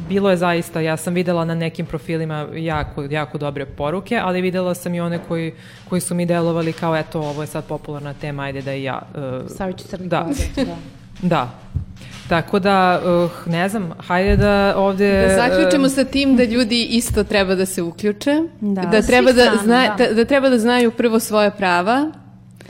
bilo je zaista, ja sam videla na nekim profilima jako, jako dobre poruke, ali videla sam i one koji, koji su mi delovali kao eto, ovo je sad popularna tema, ajde da i ja... Uh, Stavit ću crni da. da. da. Tako da, uh, ne znam, hajde da ovde... Da zaključimo uh, sa tim da ljudi isto treba da se uključe, da, da, treba da, zna, da. da, da treba da znaju prvo svoje prava,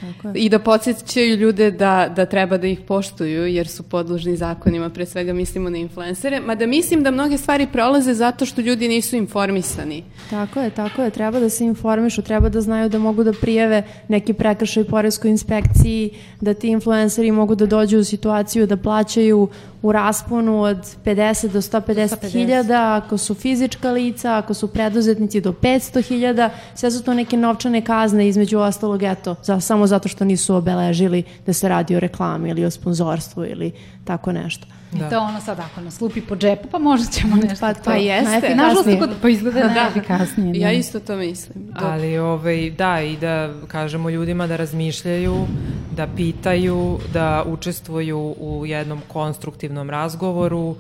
Tako I da podsjećaju ljude da, da treba da ih poštuju jer su podložni zakonima, pre svega mislimo na influencere, mada mislim da mnoge stvari prolaze zato što ljudi nisu informisani. Tako je, tako je, treba da se informišu, treba da znaju da mogu da prijeve neki prekršaj poreskoj inspekciji, da ti influenceri mogu da dođu u situaciju da plaćaju u rasponu od 50 do 150 hiljada, ako su fizička lica, ako su preduzetnici do 500 hiljada, sve su to neke novčane kazne između ostalog, eto, za, samo zato što nisu obeležili da se radi o reklami ili o sponzorstvu ili tako nešto. Da. I to ono sad ako nas lupi po džepu, pa možda ćemo nešto. Pa, to, pa jeste. Nažalost, kod, pa izgleda da. najefikasnije. Ja isto to mislim. Dok. Ali ovaj, da, i da kažemo ljudima da razmišljaju, da pitaju, da učestvuju u jednom konstruktivnom razgovoru.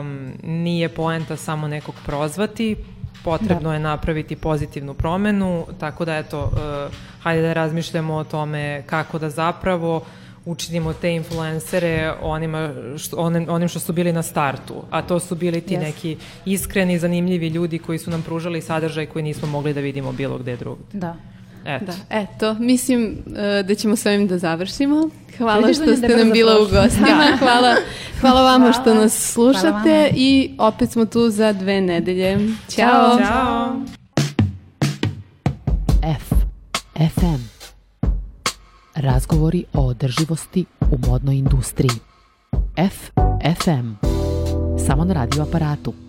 Um, nije poenta samo nekog prozvati, potrebno da. je napraviti pozitivnu promenu, tako da eto, uh, hajde da razmišljamo o tome kako da zapravo učinimo te influencere onima što, onim, onim što su bili na startu, a to su bili ti yes. neki iskreni, zanimljivi ljudi koji su nam pružali sadržaj koji nismo mogli da vidimo bilo gde drugde. Da. Eto. Da, eto, mislim uh, da ćemo s ovim da završimo. Hvala što da ste nam bila u gostima. Da. Hvala, hvala vama hvala. što nas slušate i opet smo tu za dve nedelje. Ćao! Ćao! F. FM. Razgovori o održivosti u modnoj industriji. F. FM. Samo na radio aparatu